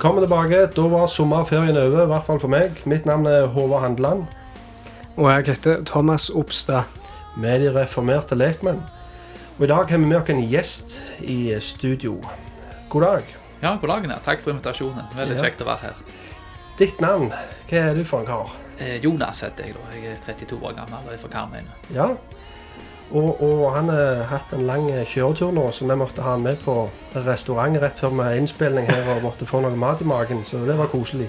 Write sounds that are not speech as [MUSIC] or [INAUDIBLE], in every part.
Velkommen tilbake. Da var sommerferien over, i hvert fall for meg. Mitt navn er Håvard Handeland. Og jeg heter Thomas Opstad. Vi er de reformerte lekmenn. Og i dag har vi med oss en gjest i studio. God dag. Ja, god dagen. ja. Takk for invitasjonen. Veldig Ja. kjekt å være her. Ditt navn, hva er du for en kar? Eh, Jonas heter jeg da. Jeg er 32 år gammel og er fra Karmøy. Ja. Og, og han har hatt en lang kjøretur nå, så vi måtte ha han med på restaurant rett før vi innspilling her og måtte få noe mat i magen, så det var koselig.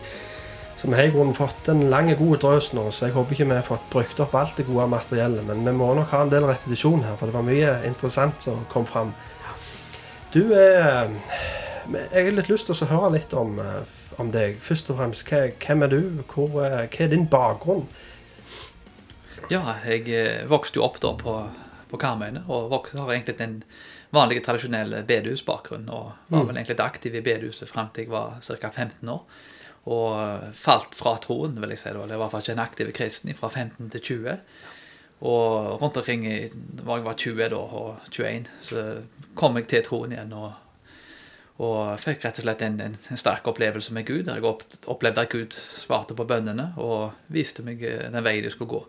Så vi har i grunnen fått en lang, god drøs nå, så jeg håper ikke vi har fått brukt opp alt det gode materiellet. Men vi må nok ha en del repetisjon her, for det var mye interessant som kom fram. Du er Jeg har litt lyst til å høre litt om, eh, om deg. Først og fremst, hvem er du? Hvor, eh, hva er din bakgrunn? Ja, jeg eh, vokste jo opp da på, på Karmøyene og har egentlig en vanlig, tradisjonell bedehusbakgrunn. Og var vel egentlig aktiv i bedehuset fram til jeg var ca. 15 år. Og falt fra troen, vil jeg si. da. Jeg var i hvert fall ikke en aktiv kristen fra 15 til 20. Og rundt omkring i, var jeg var 20 da, og 21, så kom jeg til troen igjen. og og fikk rett og slett en, en, sterk opplevelse med Gud. der Jeg opp, opplevde at Gud svarte på bønnene og viste meg eh, den veien jeg skulle gå.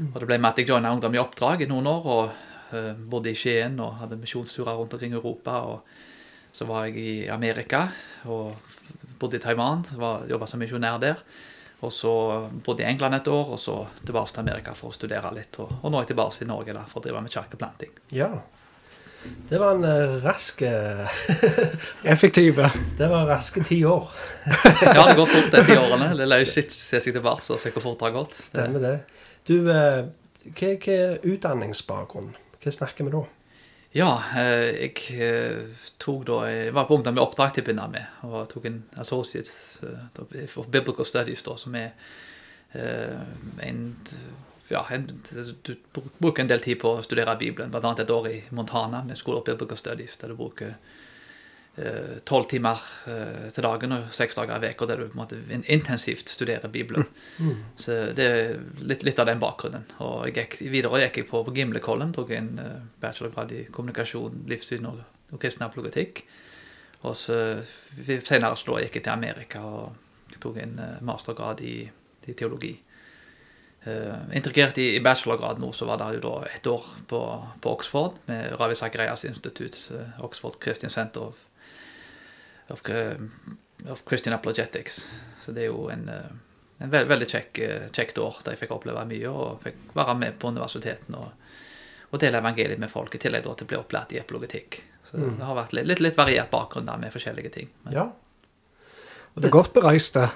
Og Det ble med at jeg joina Ungdom i oppdrag i noen år. og uh, Bodde i Skien og hadde misjonsturer rundt omkring i Europa. og Så var jeg i Amerika og bodde i Taiwan. Jobba som misjonær der. Og så bodde jeg i England et år, og så tilbake til Amerika for å studere litt. Og, og nå er jeg tilbake i Norge da, for å drive med kirkeplanting. Ja. Det var en eh, [LAUGHS] rask Effektive. Det var raske ti år. Ja, det går fort de ti [LAUGHS] årene. Det lar ikke se seg tilbake og se hvor fort det har gått. Stemmer det. Du, eh, hva, er utdanningsbakgrunn? Hva snakker vi da? Ja, eh, jeg eh, tok da Jeg var på ungdom i oppdrag til å begynne med, og tok en associates for biblical studies, da, som er en ja, du bruker en del tid på å studere Bibelen, annet et år i Montana med School of Biblical Studies, der du bruker tolv timer eh, til dagen og seks dager i uka der du på en måte intensivt studerer Bibelen. Så det er litt, litt av den bakgrunnen. Og jeg gikk, videre gikk jeg på, på Gimlekollen, tok en eh, bachelorgrad i kommunikasjon, livssyn og, og kristen apologetikk. Og så senere så gikk jeg til Amerika og tok en eh, mastergrad i, i teologi. Uh, integrert i, i bachelorgrad nå, så var det jo da ett år på, på Oxford med Ravi Zacharias Institute, uh, Oxford Christian Center of, of, eh, of Christian Apologetics. Så det er jo en, eh, en veld, veldig kjekk, eh, kjekt år der jeg fikk oppleve mye og fikk være med på universiteten og, og dele evangeliet med folk, i tillegg til å bli opplært i apologetikk. Så det har vært litt, litt, litt variert bakgrunn der med forskjellige ting. Men, Ja. Du er godt bereist, da.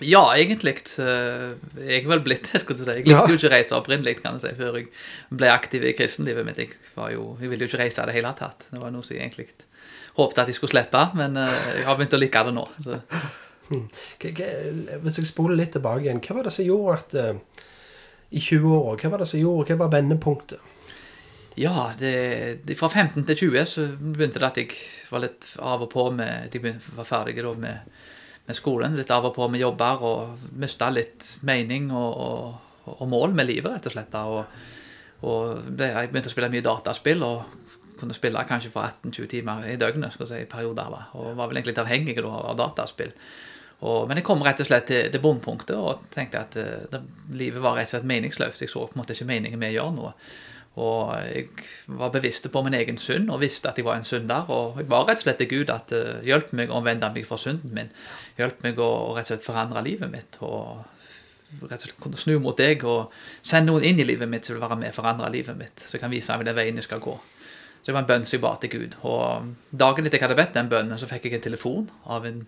Ja, egentlig. Jeg er vel blitt det, skulle du si. Jeg likte Ja. jo ikke å reise opprinnelig, kan du si, før jeg ble aktiv i kristenlivet mitt. Jeg, jo, jeg ville jo ikke reise i det hele tatt. Det var noe som egentlig håpet at jeg skulle slippe, men eh, jeg har begynt å like det nå. Hva, hvis jeg spoler litt tilbake igjen, hva var det som gjorde at eh, i 20-åra, hva var det som gjorde, hva var vendepunktet? Ja, det, det, fra 15 til 20 så begynte det at jeg var litt av og på med at Jeg begynte- var ferdig med, med skolen. Litt av og på med jobber og mista litt mening og, og, og mål med livet, rett og slett. Og, og jeg begynte å spille mye dataspill og kunne spille kanskje for 18-20 timer i døgnet skal si, i perioder. da, Og var vel egentlig litt avhengig da, av dataspill. Og, men jeg kom rett og slett til, til bunnpunktet og tenkte at eh, det, livet var rett og slett meningsløst. Jeg så på en måte ikke meningen med å gjøre noe. Og jeg var bevisst på min egen synd og visste at jeg var en synder. Og jeg var rett og slett til Gud at uh, hjelp meg å omvende meg fra synden min. Hjelp meg å rett og slett forandre livet mitt. Og rett og slett kunne snu mot deg og sende noen inn i livet mitt som vil være med og forandre livet mitt. Så jeg kan vise meg den veien jeg skal gå. Så det var en bønn som jeg ba til Gud. Og dagen etter jeg hadde bedt den bønnen, så fikk jeg en telefon av en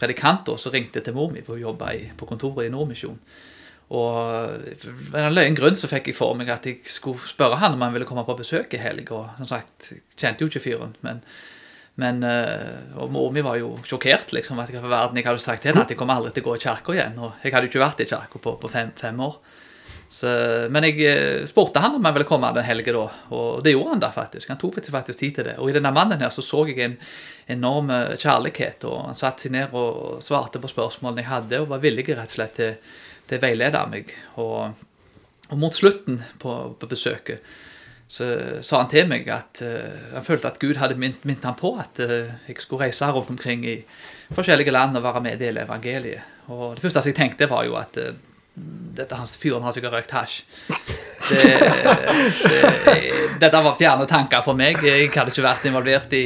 predikant som ringte til mor mi, for hun jobba på kontoret i Nordmisjon. Og av en løyen grunn så fikk jeg for meg at jeg skulle spørre han om han ville komme på besøk i helg. Og som sagt, jeg kjente jo ikke fyren, men, men eh, Og mor mi var jo sjokkert, liksom, at jeg, for verden, jeg hadde sagt til henne at jeg kommer aldri til å gå i kirka igjen. Og jeg hadde jo ikke vært i kirka på, på fem, fem år. Så, men jeg eh, spurte han om han ville komme den helgen, og det gjorde han da faktisk. Han tok faktisk tid til det. Og i denne mannen her så så jeg en enorm eh, kjærlighet, og han satte seg ned og svarte på spørsmålene jeg hadde, og var villig rett og slett til, til å veilede meg. Og, og mot slutten på, på besøket så sa han til meg at uh, han følte at Gud hadde minnet, ham på at uh, jeg skulle reise rundt omkring i forskjellige land og være med i evangeliet. Og det første jeg tenkte, var jo at eh, dette hans fyren har sikkert røykt hasj. Det, det, dette var fjerne tanker for meg. Jeg hadde ikke vært involvert i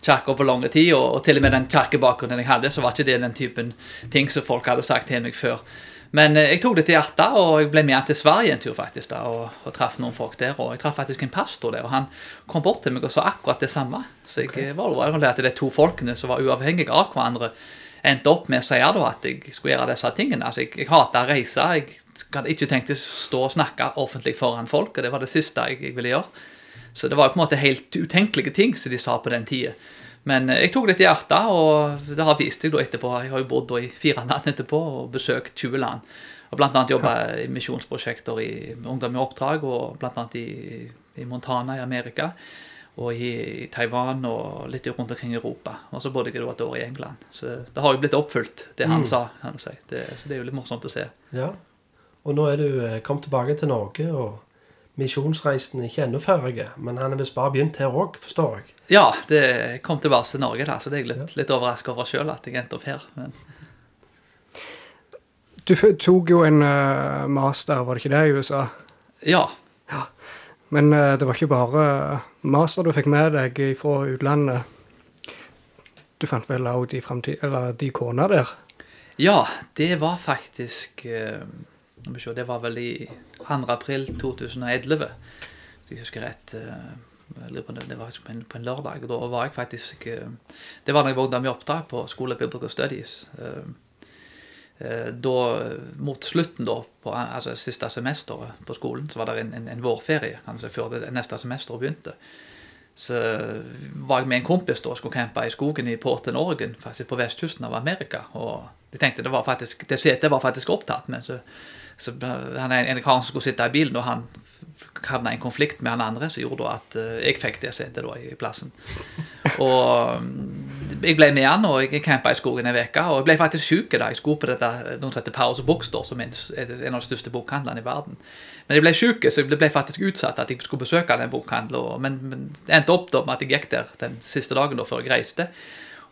kirka på lange tid, og, og, til og med den kirkebakgrunnen jeg hadde, så var ikke det den typen ting som folk hadde sagt til meg før. Men eh, jeg tok det til hjertet, og jeg ble med til Sverige en tur faktisk da, og, og traff noen folk der. Og jeg traff faktisk en pastor der, og han kom bort til meg og sa akkurat det samme. Så jeg okay. var over at de to folkene som var uavhengige av hverandre, endte opp med å si da, at jeg skulle gjøre disse tingene. Altså, jeg, jeg hater å reise. Jeg hadde ikke tenkt å stå og snakke offentlig foran folk, og det var det siste jeg, jeg ville gjøre. Så det var på en måte helt utenkelige ting som de sa på den tida. Men eh, jeg tok det til hjertet, og det har vist seg da etterpå. Jeg har jo bodd i fire land etterpå og besøkt 20 land. Og annet jobba i misjonsprosjekter i Ungdom i oppdrag, og annet i, i Montana i Amerika. Og i, i, Taiwan og litt rundt omkring i Europa. Og så bodde jeg et år i England. Så det har jo blitt oppfylt, det han mm. sa. kan du si. Det, så det er jo litt morsomt å se. Ja, Og nå er du eh, kommet tilbake til Norge. og misjonsreisen er ikke ennå ferdig, men han er visst bare begynt her òg, forstår jeg. Ja, det kom tilbake til Norge, da, så det er jeg litt, ja. litt overraska over sjøl at jeg endte opp her. Men... Du tok jo en uh, master, var det ikke det, i USA? Ja. Men uh, det var ikke bare master du fikk med deg fra utlandet. Du fant vel òg de, de kona der? Ja, det var faktisk uh det var vel i 2. april 2011, hvis jeg husker rett. Eh, det var på en, lørdag. Da var jeg faktisk eh, Det var da jeg var med opptak på Skole Biblical Studies. Eh, da, mot slutten da, på altså siste semesteret på skolen, så var det en, en, en vårferie altså før det neste semester begynte. Så var jeg med en kompis da og skulle campe i skogen i Porten, Oregon, faktisk på vestkysten av Amerika. Og de tenkte det var faktisk, det setet var faktisk opptatt, men så så han er en kar som skulle sitte i bilen, og han havna i en konflikt med han andre som gjorde at jeg fikk det setet da i plassen. Og jeg ble med han, og jeg campa i skogen en uke. Og jeg ble faktisk syk da jeg skulle på dette, noen som heter Powers Bookstore, som er en av de største bokhandlene i verden. Men jeg ble syk, så jeg ble faktisk utsatt at jeg skulle besøke den bokhandelen. Men, det endte opp da med at jeg gikk der den siste dagen da før jeg reiste.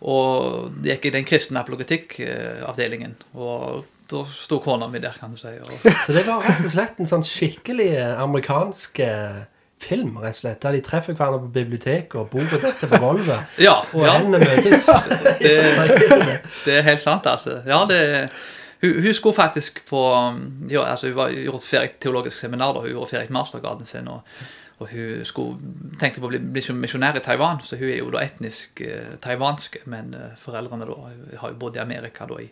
Og gikk i den kristne apologetikkavdelingen. Og da sto kona mi der, kan du si. Og... Så det var rett og slett en sånn skikkelig amerikansk eh, film, rett og slett, der de treffer hverandre på biblioteket, og bordet detter på gulvet, [LAUGHS] ja, og ja. hendene møtes. [LAUGHS] det, det, er helt sant, altså. Ja, det hun, hun skulle faktisk på ja, altså Hun var gjort ferdig teologisk seminar da, hun gjorde ferdig mastergraden sin. og og hun skulle, tenkte på å bli, bli misjonær i Taiwan, så hun er jo da etnisk eh, taiwansk. Men eh, foreldrene da har jo bodd i Amerika da i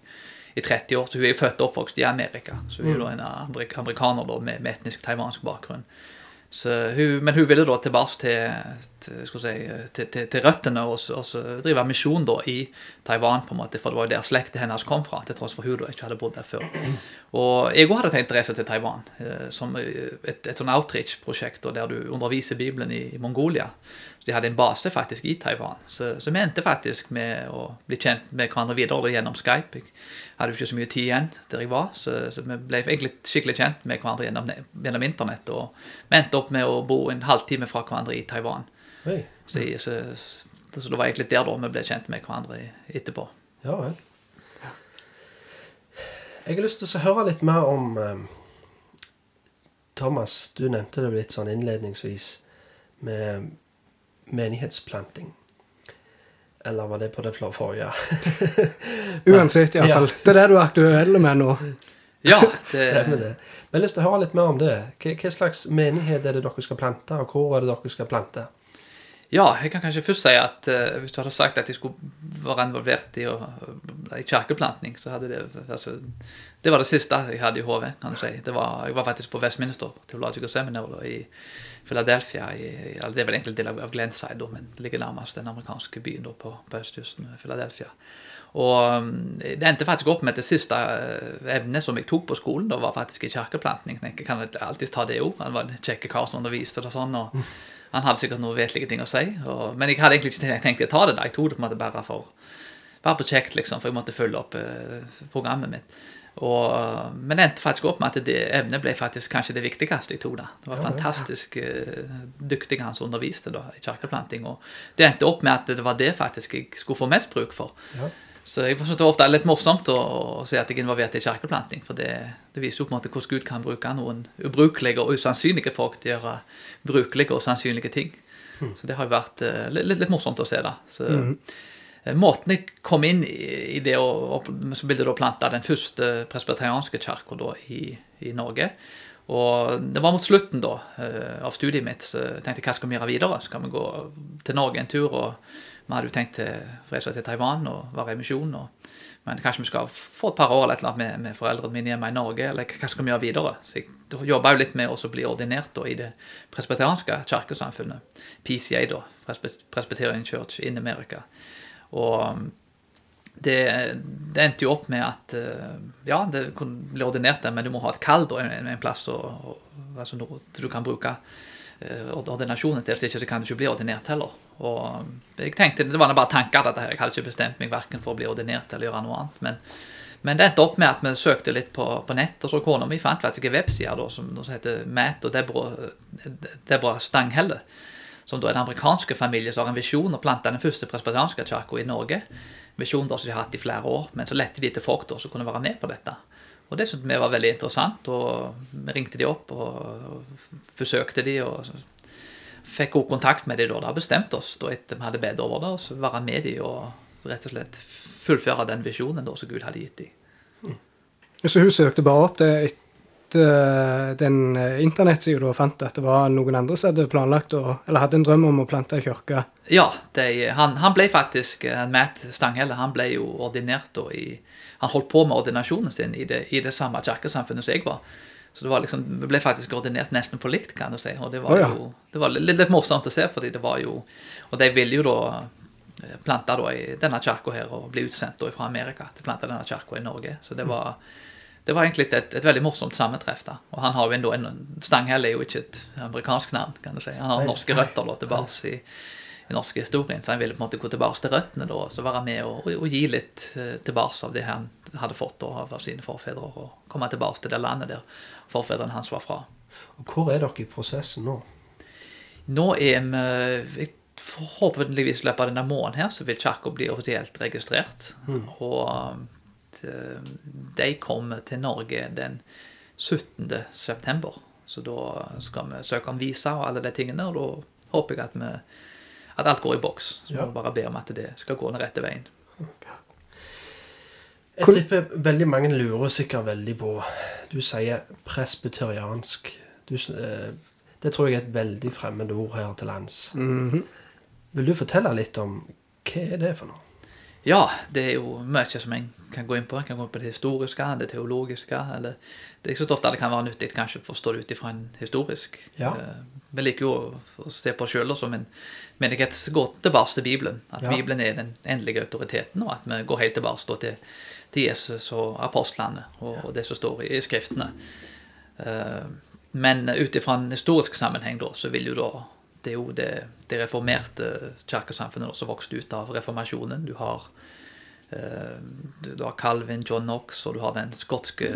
i 30 år. Så hun er jo født og oppvokst i Amerika. Så hun er jo da en amerikaner da, med, med etnisk taiwansk bakgrunn. Hun, men hun ville da tilbake til, til, si, til, til, røttene og, og drive misjon da i Taiwan, på en måte, for det var jo der slekten hennes kom fra, til tross for hun da ikke hadde bodd der før. Og jeg òg hadde tenkt å reise til Taiwan eh, som et, et sånn outreach-prosjekt der du underviser Bibelen i, i Mongolia. De hadde en base faktisk i Taiwan. Så, så vi endte faktisk med å bli kjent med hverandre videre gjennom Skype. Jeg hadde ikke så mye tid igjen der jeg var, så, så vi ble egentlig skikkelig kjent med hverandre gjennom, gjennom, internett. Og vi endte opp med å bo en halvtime fra hverandre i Taiwan. Hey. Så, så, så, det var egentlig der da vi ble kjent med hverandre etterpå. Ja vel. Jeg har lyst til å høre litt mer om um, Thomas, du nevnte det litt sånn innledningsvis med menighetsplanting. Eller var det på det forrige? [LAUGHS] Uansett, iallfall. Ja. Det er det du er aktuell med nå. [LAUGHS] Ja, [LAUGHS] det... Stemmer det. Men jeg har lyst til å høre litt mer om det. Hva slags menighet er det dere skal plante, og hvor er det dere skal plante? Ja, jeg kan kanskje først si at uh, hvis du hadde sagt at jeg skulle være involvert i, i kirkeplantning, så hadde det altså, Det var det siste jeg hadde i hodet, kan du si. Var, jeg var faktisk på Westminster Theological Seminar i Philadelphia. I, det er vel egentlig en del av Glenside, men det ligger nærmest den amerikanske byen på, på østkysten. Philadelphia. Og um, det endte faktisk opp med det siste eh, evnet som jeg tok på skolen. da var faktisk i kirkeplantning. Jeg kan alltid ta det òg. Han var en kjekk kar som underviste og sånn. og Han hadde sikkert noen vesentlige ting å si. Og, men jeg hadde egentlig ikke tenkt å ta det da. Jeg tok det på en måte bare for bare på kjekt, liksom, for jeg måtte følge opp eh, programmet mitt. Og, men endte faktisk opp med at det emnet ble faktisk kanskje det viktigste jeg tok. da. Det var Ja, ja. fantastisk eh, dyktig han som underviste da, i kirkeplanting. Og det endte opp med at det var det faktisk jeg skulle få mest bruk for. Ja. Så jeg synes det ofte er litt morsomt å, å se at jeg er involvert i kirkeplanting. For det, det viser jo på en måte hvordan Gud kan bruke noen ubrukelige og usannsynlige folk til å gjøre brukelige og sannsynlige ting. Så det har jo vært eh, litt, litt, litt morsomt å se, da. Så, eh, Måten jeg kom inn i, det å så ville da plante den første presbyterianske kirka i, i Norge. Og det var mot slutten da eh, av studiet mitt, så jeg tenkte hva skal vi gjøre videre? Skal vi gå til Norge en tur? og Vi hadde jo tenkt å reise til Taiwan og være i misjon. og men kanskje vi skal få et par år eller et annet med, med foreldrene mine hjemme i Norge, eller hva skal vi gjøre videre? Så jeg jobba jo litt med å bli ordinert da, i det presbyterianske kirkesamfunnet. PCA, da. Presbyterian Church in America. Og um, det, det endte jo opp med at eh, ja, det ble ordinert der, men du må ha et kall en, en plass og, og, altså, du kan bruke eh, ordinasjonen til. Hvis ikke kan du ikke bli ordinert heller. Og um, jeg tenkte, Det var bare tanker dette her. Jeg hadde ikke bestemt meg verken for å bli ordinert eller gjøre noe annet. Men, men det endte opp med at vi søkte litt på, på nett, og så kona mi fant faktisk en webside som, som heter Matt og Deborah, Deborah Stanghelle. Som da er den amerikanske familie som har en visjon å plante den første presbyterianske kirka i Norge. Visjon da som de har hatt i flere år, men så lette de til folk da som kunne være med på dette. Og det syntes vi var veldig interessant, og vi ringte de opp og forsøkte de. og fikk god kontakt med de da. Da bestemte oss da etter vi hadde bedt over det, og så være med de og rett og slett fullføre den visjonen da som Gud hadde gitt de. Så hun søkte bare opp det etter den eh, internettsida du fant at det var noen andre som hadde planlagt å, eller hadde en drøm om å plante ei kirke. Ja, de, han, han ble faktisk eh, Matt Stanghelle han ble jo ordinert da i Han holdt på med ordinasjonen sin i det, i det samme kirkesamfunnet som jeg var. Så det var liksom, vi ble faktisk ordinert nesten på likt, kan du si. Og det var oh, ja. jo det var litt, litt morsomt å se, fordi det var jo Og de ville jo da eh, plante da i denne kirka her og bli utsendt da fra Amerika til plante denne kirka i Norge. Så det var det var egentlig et, et veldig morsomt sammentreff. da. Og han har jo enda en, Stanghelle er jo ikke et amerikansk navn. kan du si. Han har Nei. norske røtter da, tilbake i, i norske historien, så han ville på en måte gå tilbake til røttene da, og så være med og, og gi litt eh, tilbake av det han hadde fått da, av sine forfedre, og komme tilbake til det landet der forfedrene hans var fra. Og hvor er dere i prosessen nå? Nå er vi Forhåpentligvis i løpet av denne måneden her, så vil kirka bli offisielt registrert. Og eh, de kommer til Norge den 17. september. Så da skal vi søke om visa og alle de tingene, og da håper jeg at, vi, at alt går i boks. Så Ja. må vi bare be om at det skal gå den rette veien. Jeg tipper veldig mange lurer sikkert veldig på Du sier presbyteriansk. Du, eh, det tror jeg er et veldig fremmed ord her til lands. Mhm. Vil du fortelle litt om hva er det for noe? Ja, det er jo mye som en kan gå inn på. En kan gå inn på det historiske, det teologiske. eller Det er ikke så ofte det kan være nyttig kanskje å forstå det ut ifra en historisk. Ja. Eh, Vi liker jo å- se på oss sjøl som en menighet som går tilbake til Bibelen. At Ja. Bibelen er den endelige autoriteten, og at vi går helt tilbake til, til Jesus og apostlene og, og det som står i, i Skriftene. Eh, Men ut ifra en historisk sammenheng da, så vil jo da det er jo det, det reformerte kirkesamfunnet som vokste ut av reformasjonen. Du har, eh, du, har Calvin, John Knox, og du har den skotske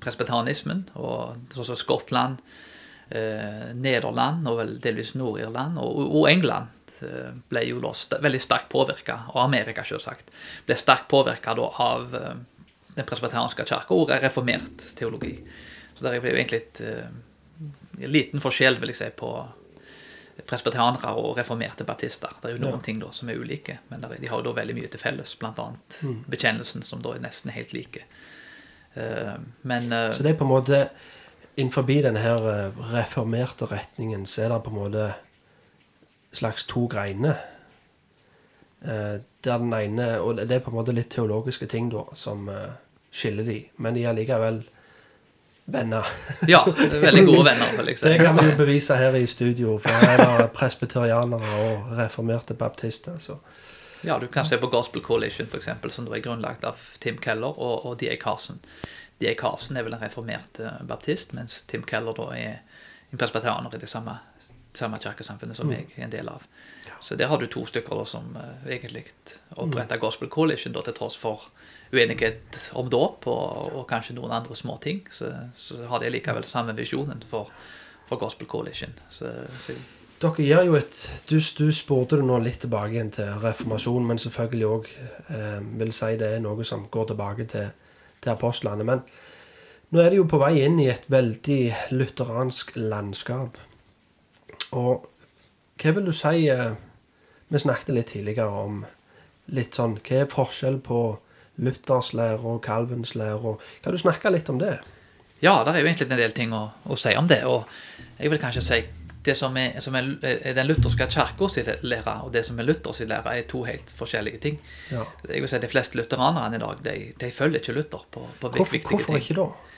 presbetanismen. Og sånn som Skottland, eh, Nederland og vel delvis Nord-Irland og, og England eh, ble jo da veldig sterkt påvirka, og Amerika selvsagt, ble sterkt påvirka av den presbyterianske kirka og reformert teologi. Så der ble jo egentlig et en liten forskjell, vil jeg si, på presbyterianere og reformerte baptister. Det er jo noen Ja. ting da som er ulike, men er- de har jo da veldig mye til felles, bl.a. bekjennelsen, som da er nesten helt like. Eh, men eh, Så det er på en måte Innenfor denne her eh, reformerte retningen så er det på en måte slags to greiner. Der den ene Og det er på en måte litt teologiske ting da som skiller de, men de er likevel venner. ja, veldig gode venner, [LAUGHS] Liksom. Det kan vi jo bevise her i studio, for her er det presbyterianere og reformerte baptister. Så. Ja, du kan se på Gospel Coalition, for eksempel, som er grunnlagt av Tim Keller og, og D.A. Carson. D.A. Carson er vel en reformert eh, baptist, mens Tim Keller da er en presbyterianer i det samme samme kirkesamfunnet som jeg er en del av. Så der har du to stykker da, som uh, egentlig oppretta Gospel Coalition, da, til tross for uenighet om dåp og, og, kanskje noen andre små ting. Så, så har de likevel samme visjonen for, for Gospel Coalition. Så, så dere gjør jo et Du, du spurte det nå litt tilbake igjen til reformasjonen, men selvfølgelig òg eh, vil si det er noe som går tilbake til, til apostlene. Men nå er det jo på vei inn i et veldig lutheransk landskap. Og hva vil du si eh, Vi snakket litt tidligere om litt sånn Hva er forskjell på Luthers lære og Calvins lære? Kan du snakke litt om det? Ja, det er jo egentlig en del ting å, å si om det. Og jeg vil kanskje si det som er, som er, er den lutherske kirka sin lære, og det som er Luthers lære, er to helt forskjellige ting. Ja. Jeg vil si De fleste lutheranerne i dag de, de følger ikke Luther på, på hvorfor, viktige hvorfor ting. Hvorfor ikke da?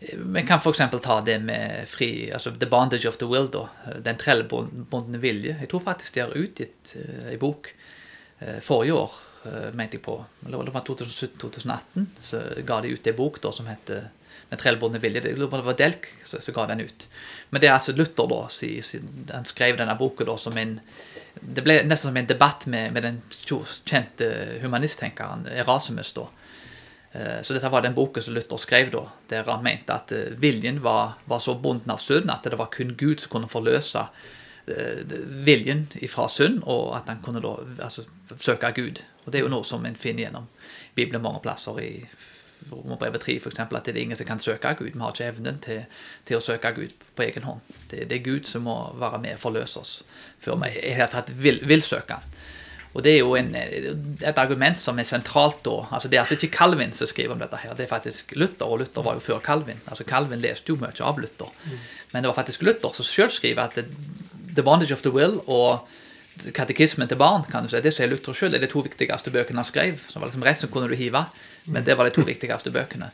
Vi kan f.eks. ta det med fri, altså The Bondage of the Will, da. Den trellbundne vilje. Jeg tror faktisk de har utgitt En ei bok uh, forrige år, mente jeg på. Det var 2017-2018. Så ga de ut ei bok da som heter Den trellbundne vilje. Det var Delk som ga den ut. Men det er altså Luther, da. Si, han skrev denne boka da som en Det ble nesten som en debatt med, med den kjente humanisttenkeren Erasmus, da Eh, så dette var den boka som Luther skrev, da, der han mente at eh, viljen var, var så bonden av synd at det var kun Gud som kunne forløse eh, viljen fra synd, og at han kunne da altså, søke Gud. Og Det er jo noe som en finner gjennom Bibelen mange plasser. i Romerbrevet 3 f.eks. at det er ingen som kan søke av Gud. Vi har ikke evnen til, til å søke av Gud på egen hånd. Det, det, er Gud som må være med og forløse oss før vi i hele tatt vil, vil søke Og det er jo en, et argument som er sentralt da. altså Det er altså ikke Calvin som skriver om dette, her, det er faktisk Luther, og Luther var jo før Calvin. altså Calvin leste jo mye av Luther. Mm. Men det var faktisk Luther som selv skriver at The Bondage of the Will og Katekismen til barn kan du si, det som er Luther selv, er de to viktigste bøkene han skrev. så var liksom Resten kunne du hive, men det var de to viktigste bøkene.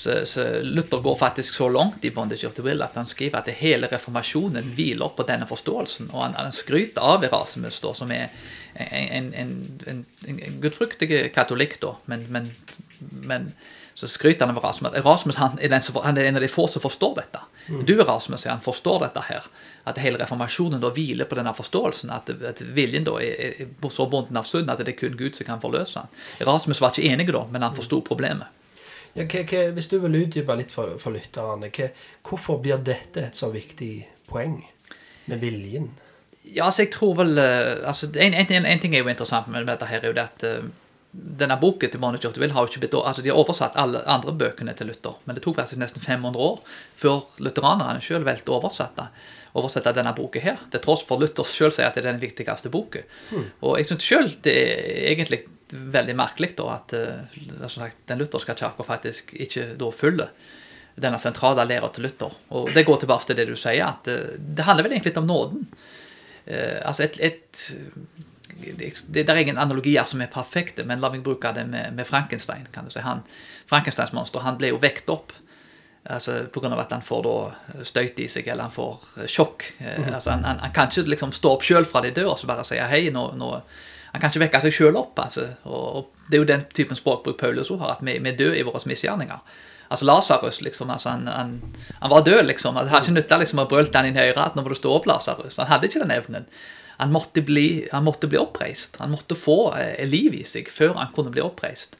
Så, så, Luther går faktisk så langt i Bondage of the Will at han skriver at hele reformasjonen hviler på denne forståelsen. Og han, han skryter av Erasmus, da, som er en, en, en, en gudfryktig katolikk, da, men, men, men, så skryter han av Erasmus. Erasmus han er, som, han er, en av de få som forstår dette. Mm. Du, Erasmus, han forstår dette her. At hele reformasjonen da hviler på denne forståelsen. At, at viljen da er, er så bunden av synd at det er kun Gud som kan forløse den. Erasmus var ikke enig da, men han forsto problemet. Ja, hva, hva, hvis du vil utdype litt for, for lytterne, hvorfor blir dette et så viktig poeng med viljen? Ja, altså jeg tror vel eh, altså en, en, en, ting er jo interessant med dette her, er jo det at uh, denne boken til Monitor Will har jo ikke blitt altså De har oversatt alle andre bøkene til Luther, men det tok faktisk nesten 500 år før lutheranerne sjøl valgte å oversette, oversette denne boken her. Til tross for Luther sjøl sier at det er den viktigste boken. Mm. Og jeg syns sjøl det er egentlig veldig merkelig da at uh, sagt, den lutherske kirka faktisk ikke da følger denne sentrale læra til Luther. Og det går tilbake til det du sier, at uh, det handler vel egentlig litt om nåden. Uh, altså et, et det, det, er ingen analogier som er perfekte, men la meg bruke det med, med Frankenstein. kan du si. Han, Frankensteins monster han ble jo vekt opp altså pga. at han får da støyt i seg, eller han får sjokk. Mm. altså Han, han, han kan ikke liksom stå opp sjøl fra de dør og så bare si hei, nå, nå, Han kan ikke vekke seg sjøl opp. altså, og, Det er jo den typen språkbruk Paulus har, at vi, vi dør i våre misgjerninger. Altså Lasarus, liksom. altså han, han, han, var død, liksom. Det hadde ikke nytta liksom, å brølte han inn i øret nå må du stå opp, Lasarus. Han hadde ikke den evnen. Han måtte, bli, han måtte bli oppreist. Han måtte få eh, liv i seg før han kunne bli oppreist.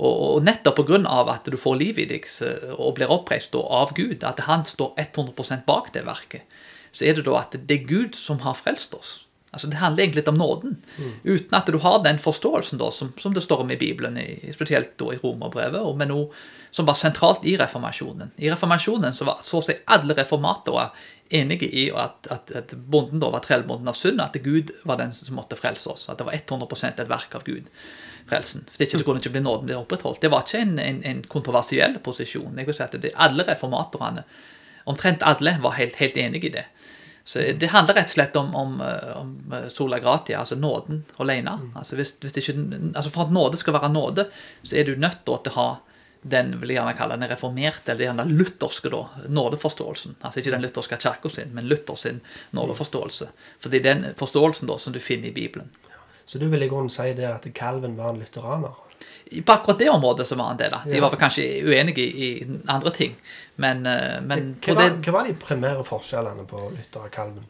Og, nettopp pga. at du får liv i deg og blir oppreist av Gud, at han står 100% bak det verket, så er det da at det er Gud som har frelst oss. Altså Det handler egentlig litt om nåden. Mm. Uten at du har den forståelsen da, som, som det står om i Bibelen, i, spesielt da i Romerbrevet, og med noe som var sentralt i reformasjonen. I reformasjonen så var så å si alle reformatorer enige i at, at, at bonden da var trellbonden av synd, at Gud var den som måtte frelse oss. At det var 100% et verk av Gud, frelsen. For ikke så kunne ikke bli nåden bli opprettholdt. Det var ikke en, en, en kontroversiell posisjon. Jeg vil si at det, Alle reformatorene, omtrent alle, var helt, helt enige i det. Så Det handler rett og slett om, om, eh, om eh, sola gratia, altså nåden alene. Mm. Altså hvis, hvis ikke, altså For at nåde skal være nåde, så er du nødt til å ha den vil jeg gjerne kalle den reformerte, eller den lutherske da, nådeforståelsen. Altså ikke den lutherske kirka sin, men Luther sin nådeforståelse. For det er den forståelsen da som du finner i Bibelen. Så du vil i grunnen si det at Calvin var en lutheraner? På akkurat det området så var han det. da. De var vel kanskje uenige i, i andre ting. Men, eh, men hva, var, hva var de primære forskjellene på Luther og Calvin?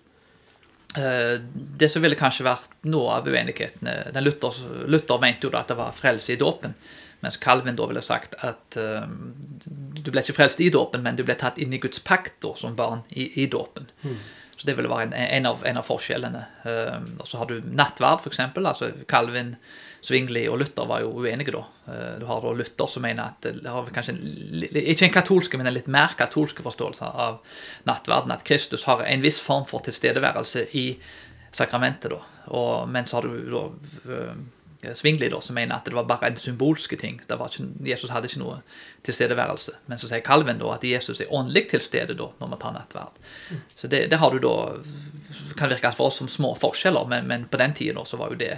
Eh, det som ville kanskje vært noe av uenighetene den Luther, Luther mente jo da at det var frelse i dåpen, mens Calvin da ville sagt at uh, du ble ikke frelst i dåpen, men du ble tatt inn i Guds pakt da, som barn i, i dåpen. Hmm. Så det ville være en, en, av, en av, forskjellene. Uh, og så har du nattverd, f.eks. Altså Calvin, Svingli og Luther var jo uenige da. Uh, du har da Luther som mener at det har kanskje ikke en katolske, men en litt mer katolske forståelse av nattverden. At Kristus har en viss form for tilstedeværelse i sakramentet, da. Og så har du da Eh, Svingli, da, som mener at det var bare en symbolske ting. Ikke, Jesus hadde ikke noe tilstedeværelse. Men så sier Calvin da at Jesus er åndelig til stede da, når man tar nattverd. Så det, det, har du da kan virke for oss som små forskjeller, men, men på den så var jo det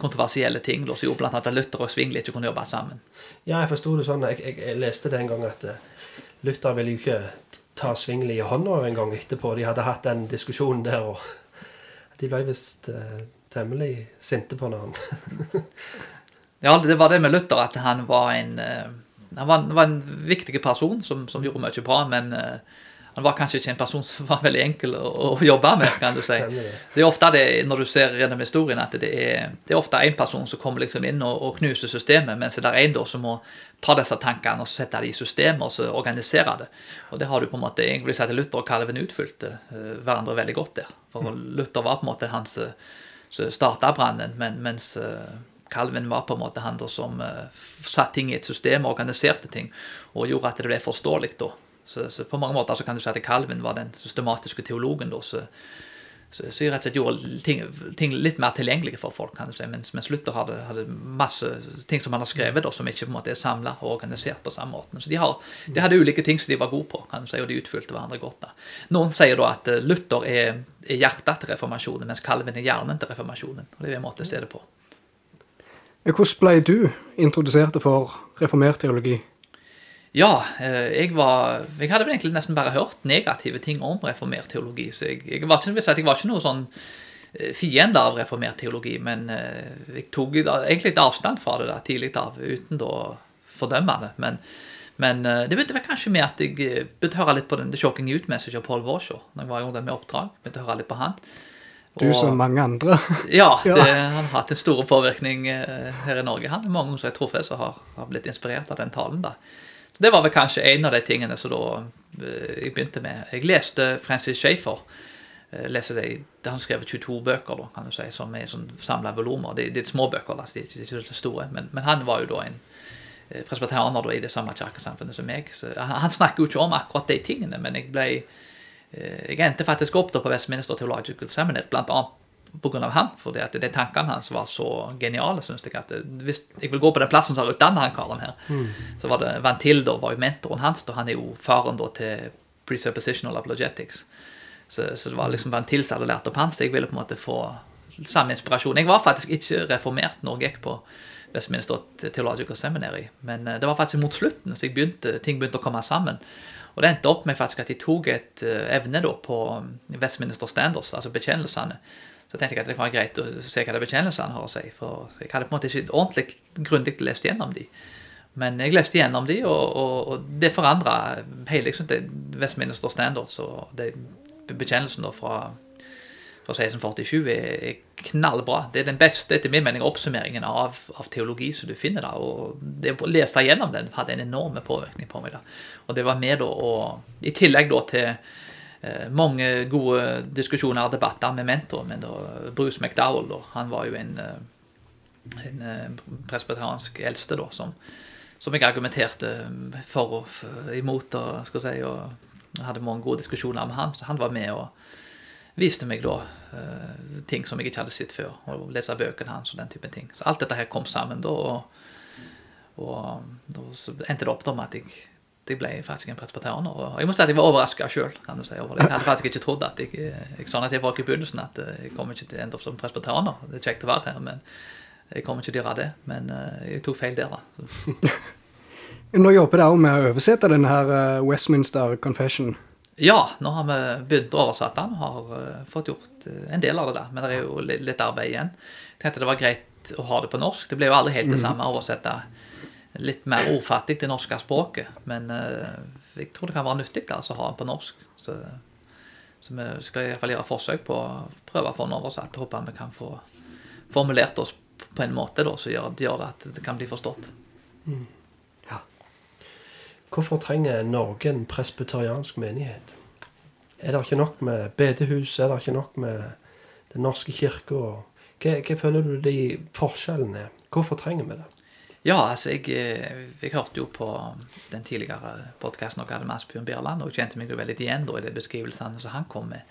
kontroversielle ting da, som gjorde annet at Luther og Svingli ikke kunne jobbe sammen. Ja, jeg forsto det sånn. Jeg, jeg, jeg, leste det en gang at uh, Luther ville jo ikke ta Svingli i hånda en gang etterpå. De hadde hatt den diskusjonen der, og [LAUGHS] de ble visst eh, temmelig sinte på hverandre. [LAUGHS] ja, det var det med Luther, at han var en eh, han var, var en viktig person som, som, gjorde mye bra, men uh, han var kanskje ikke en person som var veldig enkel å, å jobbe med. kan du si. [LAUGHS] Det er ofte det, når du ser gjennom historien, at det er, det er ofte en person som kommer liksom inn og, og knuser systemet, mens det er en som må ta disse tankene og sette dem i systemet og så organisere det. Og det har du på en måte egentlig sett Luther og Calvin utfylte uh, hverandre veldig godt der. For mm. Luther var på en måte han som så starta brannen, men, mens Calvin eh, var på en måte han som uh, satte ting i et system og organiserte ting, og gjorde at det ble forståelig. da. Så, så, på mange måter så kan du si at Calvin var den systematiske teologen. jeg rett og slett gjorde ting, ting, litt mer tilgjengelige for folk. kan du si, Mens, mens Luther hadde, hadde, masse ting som han har skrevet, da, som ikke på en måte er samla og organisert på samme måte. Så de, har, de, hadde ulike ting som de var gode på, kan du si, og de utfylte hverandre godt. da. Noen sier da at eh, Luther er, er hjertet til reformasjonen, mens Calvin er hjernen til reformasjonen. og det er en måte å se det på. Hvordan ble du introdusert for reformert teologi? Ja, eh, jeg var Jeg hadde vel egentlig nesten bare hørt negative ting om reformert teologi. Så jeg, jeg, var, ikke, jeg var ikke noe sånn eh, fiende av reformert teologi, men eh, jeg tok egentlig litt avstand fra det da, tidlig av, uten å fordømme det. Men, men det begynte vel kanskje med at jeg begynte å høre litt på den The Shocking Youth Message av Paul Warshaw. Når jeg var i der med oppdrag, begynte å høre litt på han. Du og, som mange andre. [LAUGHS] ja, det, han har hatt en stor påvirkning her i Norge. Han er mange som jeg tror som har, har blitt inspirert av den talen. da. Det var vel kanskje en av de tingene som da eh, jeg begynte med. Jeg leste Francis Schaeffer. Eh, leser det, Han skrev 22 bøker da, kan du si, som er sånn samla volumer. Det, er små bøker, altså, de er ikke store. Men, men, han var jo da en eh, presbyterianer i det samme kirkesamfunnet som meg. Så han, han, snakker jo ikke om akkurat de tingene, men jeg ble jeg endte faktisk opp da på Westminster Theological Seminary, blant annet pga. han. For det at de tankene hans var så geniale. Synes jeg at Hvis jeg vil gå på den plassen som har utdannet han karen her, mm. så var det Vantil da var jo mentoren hans. da Han er jo faren da til presuppositional apologetics. Så, så det var liksom Vantil som hadde lært opp han, så jeg ville på en måte få samme inspirasjon. Jeg var faktisk ikke reformert når jeg gikk på Westminster Theological Seminary, men eh, det var faktisk mot slutten så begynte, ting begynte å komme sammen. Og det endte opp med faktisk at de tok et uh, evne da på Westminster Standards, altså bekjennelsene, så tenkte jeg at det var greit å se hva det bekjennelsene har å si. For jeg hadde på en måte ikke ordentlig grundig lest gjennom de. Men jeg leste gjennom de, og, og, og det forandra hele liksom, Westminster Standards og da fra, fra 1647 er, knallbra. Det er den beste, etter min mening, oppsummeringen av, av teologi som du finner da. Og det å lese gjennom den hadde en enorm påvirkning på meg. da. Og det var med da og, I tillegg da til Eh, mange gode diskusjoner og debatter med mentoren da, Bruce McDowell. Da. Han var jo en, eh, en presbeteransk eldste da, som, som, jeg argumenterte for og imot. Og, skal si, og hadde mange gode diskusjoner med han. Så han var med og viste meg da ting som jeg ikke hadde sett før. Og lese bøkene hans og den type ting. Så alt dette her kom sammen da. og, og, og så endte det opp med at jeg jeg ble faktisk en presbyterianer. Og jeg må si at jeg var overraska sjøl. Si, jeg hadde faktisk ikke trodd at jeg, jeg sa til folk i begynnelsen at eh, jeg kommer ikke til å ende opp som presbyterianer. Det er kjekt å være her, men jeg kommer ikke til å gjøre det. Men uh, jeg tok feil der, da. [LAUGHS] Nå jobber dere òg med å oversette denne eh, Westminster Confession. Ja, nå har vi begynt å oversette den har fått gjort en del av det der. Men det er jo litt arbeid igjen. Jeg tenkte det var greit å ha det på norsk. Det ble jo aldri helt det mm. samme å oversette litt mer ordfattig til norske språket. Men uh, jeg tror det kan være nyttig altså, å ha den på norsk. Så, Så vi skal i hvert fall gjøre forsøk på å prøve å få den oversatt. Håper vi kan få formulert oss på en måte da, som gjør, gjør det at det kan bli forstått. Hvorfor trenger Norge en presbyteriansk menighet? Er det ikke nok med bedehus? Er det ikke nok med Den norske kirke? Hva, hva føler du de forskjellene er? Hvorfor trenger vi det? Ja, altså jeg, eh, jeg hørte jo på den tidligere podkasten dere hadde med Asbjørn Bierland, og kjente meg jo veldig igjen da i de beskrivelsene som han kom med.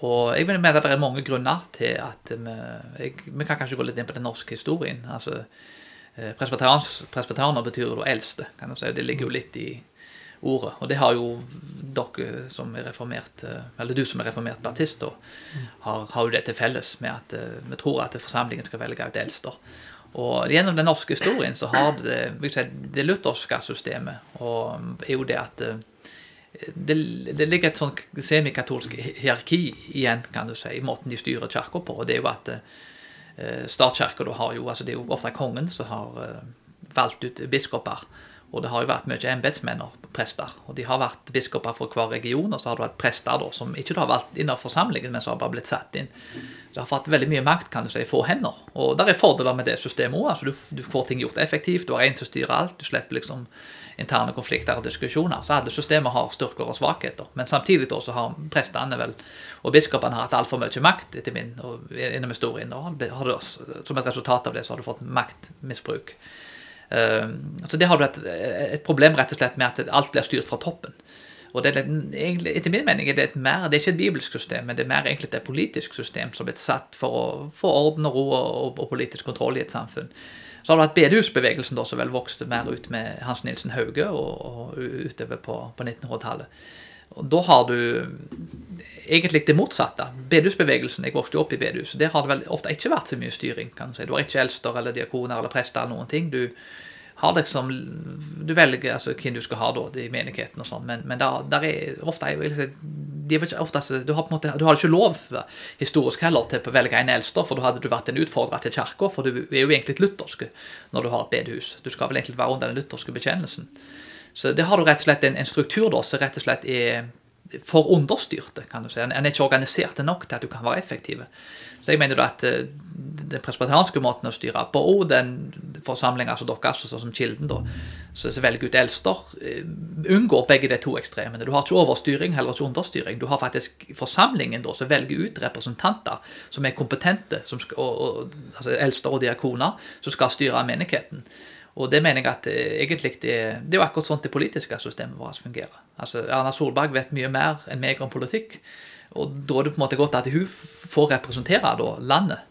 Og jeg vil mene at det er mange grunner til at vi jeg, Vi kan kanskje gå litt inn på den norske historien. altså Presbyterianer betyr jo eldste. kan jeg si. Det ligger jo litt i ordet. Og det har jo dere som er reformert, eh, eller du som er reformert baptist, da, har, har jo det til felles med at eh, vi tror at forsamlingen skal velge ut eldster. Og gjennom den norske historien så har det si, det lutherske systemet og er jo det at eh, det, det ligger et sånn semikatolsk hierarki igjen, kan du si, i måten de styrer kirka på. Og det er jo at eh, statskirka har jo altså Det er jo ofte kongen som har eh, valgt ut biskoper. Og det har jo vært mye embetsmenn og prester. Og de har vært biskoper for hver region, og så har du hatt prester da, som ikke har valgt innenfor forsamlingen, men som har bare blitt satt inn. Så det har fått veldig mye makt, kan du si, i få hender. Og der er fordeler med det systemet òg. Altså, du, du, får ting gjort effektivt, du har en som styrer alt. Du slipper liksom interne konflikter og diskusjoner. Så alle systemer har styrker og svakheter. Men samtidig da så har prestene vel, og biskopene hatt altfor mye makt etter min, og, innom historien. Og har du, som et resultat av det så har du fått maktmisbruk. Uh, så det har du et, et, problem rett og slett med at alt blir styrt fra toppen. Og det er egentlig, Etter min mening er det, et mer, det er ikke et bibelsk system, men det er mer egentlig et politisk system som er satt for å få orden og ro og, og, politisk kontroll i et samfunn. Så har det vært bedehusbevegelsen da, som vel vokste mer ut med Hans Nilsen Hauge og, og utover på, på 1900-tallet. Og Da har du egentlig det motsatte. Bedehusbevegelsen. Jeg vokste jo opp i bedehus. Der har det vel ofte ikke vært så mye styring. kan Du si. Du har ikke eldster eller diakoner eller prester eller noen ting. Du har liksom Du velger altså, hvem du skal ha da, i menigheten og sånn, men, men der, der, er ofte de er ofte, du, har på en måte, du har ikke lov historisk heller til å velge en eldste, for da hadde du vært en utfordrer til kirka, for du er jo egentlig luthersk når du har et bedehus. Du skal vel egentlig være under den lutherske bekjennelsen. Så det har du rett og slett en, en struktur da, som rett og slett er for understyrte, kan du si. En er ikke organisert nok til at du kan være effektiv. Så jeg mener da at eh, den presbyterianske måten å styre på, den forsamlinga som deres, altså som Kilden, da, som velger ut eldster, eh, unngår begge de to ekstremene. Du har ikke overstyring, heller ikke understyring. Du har faktisk forsamlingen da, som velger ut representanter som er kompetente, som skal, og, og, altså eldster og diakoner, som skal styre menigheten. Og det mener jeg at eh, egentlig det, det er jo akkurat sånn det politiske systemet vårt fungerer. Altså Erna Solberg vet mye mer enn meg om politikk. Og da er det på en måte godt at hun får representere da, landet.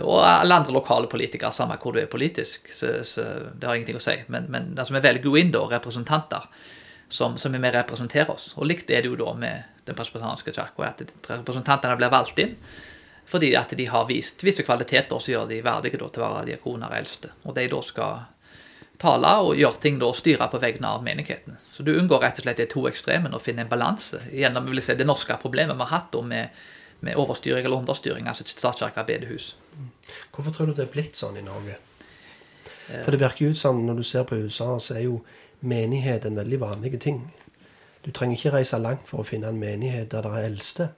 Og alle andre lokale politikere, samme hvor du er politisk. Så, så det har ingenting å si. Men, men altså, vi velger jo inn da representanter som, som er med og representerer oss. Og likt er det jo da med den presbyterianske kirka, at representantene blir valgt inn fordi at de har vist visse kvaliteter som gjør de verdige da, til å være diakoner og eldste. Og de da skal tale og gjøre ting da, og styre på vegne av menigheten. Så du unngår rett og slett de to ekstremene og finner en balanse gjennom vil si, det norske problemet vi har hatt med, med, overstyring eller understyring, altså statskirke bedehus. Hvorfor tror du det er blitt sånn i Norge? For det virker ut som når du ser på USA, så er jo menighet en veldig vanlig ting. Du trenger ikke reise langt for å finne en menighet der det er eldste.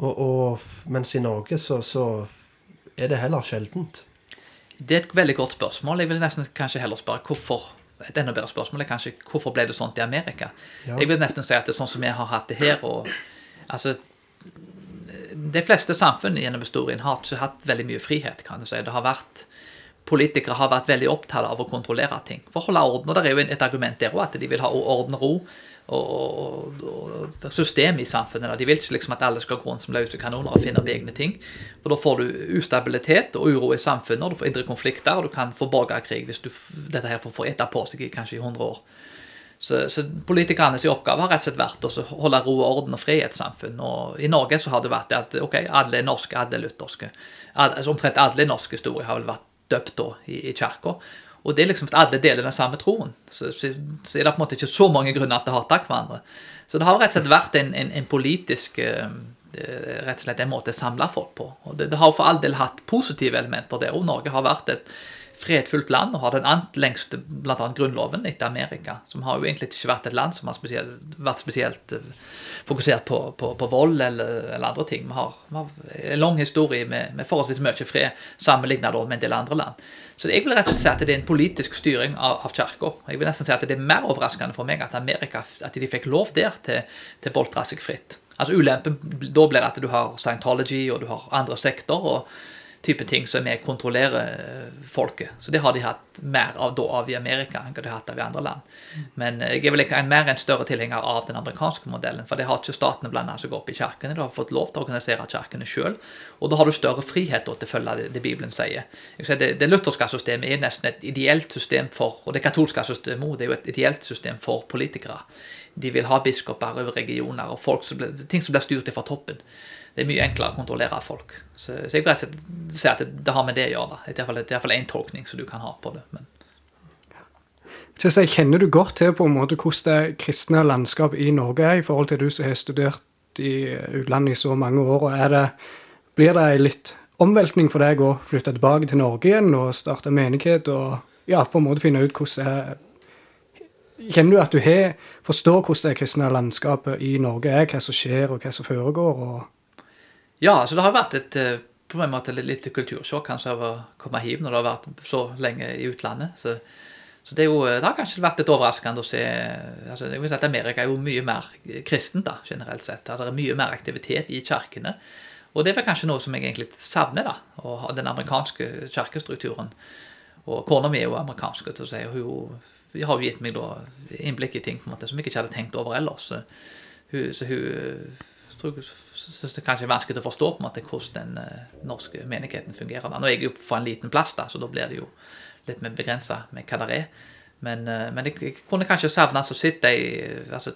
Og, og, mens i Norge så, så er det heller sjeldent. Det er et veldig godt spørsmål. Jeg vil nesten kanskje heller spørre hvorfor. Et enda bedre spørsmål er kanskje hvorfor ble det sånn i Amerika? Ja. Jeg vil nesten si at det er sånn som vi har hatt det her. og altså De fleste samfunn gjennom historien har ikke hatt veldig mye frihet. kan du si. Det har vært Politikere har vært veldig opptatt av å kontrollere ting. For å holde orden. Og det er jo et argument der òg, at de vil ha orden og ro og, og, system i samfunnet. De vil ikke liksom at alle skal gå rundt som løse kanoner og finne opp egne ting. For Da får du ustabilitet og uro i samfunnet, og du får indre konflikter, og du kan få borgerkrig hvis du, dette her får ete på seg i kanskje i 100 år. Så, så Politikernes oppgave har rett og slett vært å holde ro og orden og fred i et samfunn. Og I Norge så har det vært det at ok, alle er norske, alle er lutherske. Altså, omtrent alle norske historier har vel vært døpt da i, i kirka. Og det er liksom at alle deler den samme troen. Så, så, så, er det på en måte ikke så mange grunner til å hate hverandre. Så det har rett og slett vært en, en, en politisk uh, rett og slett en måte å samle folk på. Og det, det har for all del hatt positive elementer der. Og Norge har vært et fredfullt land og har den annet lengste annet grunnloven etter Amerika. Som har jo egentlig ikke vært et land som har spesielt, vært spesielt eh, fokusert på, på, på vold eller, eller, andre ting. Vi har, vi har en lang historie med, med forholdsvis mye fred sammenlignet med en del andre land. Så jeg vil rett og slett si at det er en politisk styring av, av kirka. Jeg vil nesten si at det er mer overraskende for meg at Amerika at de fikk lov der til, til boltre seg fritt. Altså Ulempen da blir at du har Scientology og du har andre sektorer. og type ting som med kontrollerer eh, folket. Så det har de hatt mer av da av i Amerika enn de har hatt av i andre land. Men eh, jeg er vel ikke en mer en større tilhenger av den amerikanske modellen. For det har ikke statene blanda seg opp i kirkene. De har fått lov til å organisere kirkene sjøl. Og da har du større frihet til å følge det, Bibelen sier. Det, det lutherske systemet er nesten et ideelt system for Og det katolske systemet det er jo et ideelt system for politikere de vil ha biskoper over regioner og folk som ble, ting som blir styrt fra toppen. Det er mye enklere å kontrollere folk. Så, så jeg vil si at det, det, har med det å gjøre. Det er iallfall én tolkning som du kan ha på det. men si, Kjenner du godt til på en måte hvordan det kristne landskap i Norge er, i forhold til du som har studert i utlandet i så mange år? og det, Blir det en litt omveltning for deg å flytte tilbake til Norge igjen og starte menighet og ja, på en måte finne ut hvordan det er Kjenner du at du har, forstår hvordan det kristne landskapet i Norge er, hva som skjer, og hva som foregår? Og... Ja, så det har vært et eh, på en måte litt kultursjokk kanskje av å komme hiv når det har vært så lenge i utlandet. Så, så det, jo, det, har kanskje vært litt overraskende å se altså jeg vil si at Amerika er jo mye mer kristent da, generelt sett. Altså, det er mye mer aktivitet i kirkene. Og det er vel kanskje noe som jeg egentlig savner, da, å ha den amerikanske kirkestrukturen. Og kona mi er jo amerikansk, så hun vi har jo gitt meg da innblikk i ting på en måte som jeg ikke hadde tenkt over ellers. Så hun, så hun tror syns det kanskje er vanskelig å forstå på en måte hvordan den uh, norske menigheten fungerer. Nå er jeg jo fra en liten plass, da, så da blir det jo litt mer begrensa med hva det er. Men, uh, men jeg, jeg, kunne kanskje savne å sitte i altså,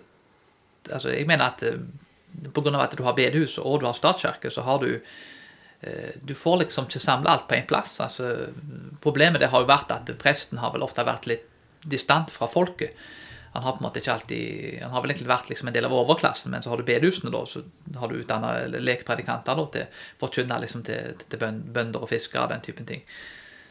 altså, Jeg mener at eh, pga. at du har bedehus og du har statskirke, så har du du får liksom ikke samla alt på én plass. Altså, problemet det har jo vært at presten har vel ofte vært litt distant fra folket. Han har på en måte ikke alltid, han har vel egentlig vært liksom en del av overklassen, men så har du bedehusene, da, så har du utdanna lekpredikanter da, til forkynne liksom til, til bønder og fiskere den typen ting.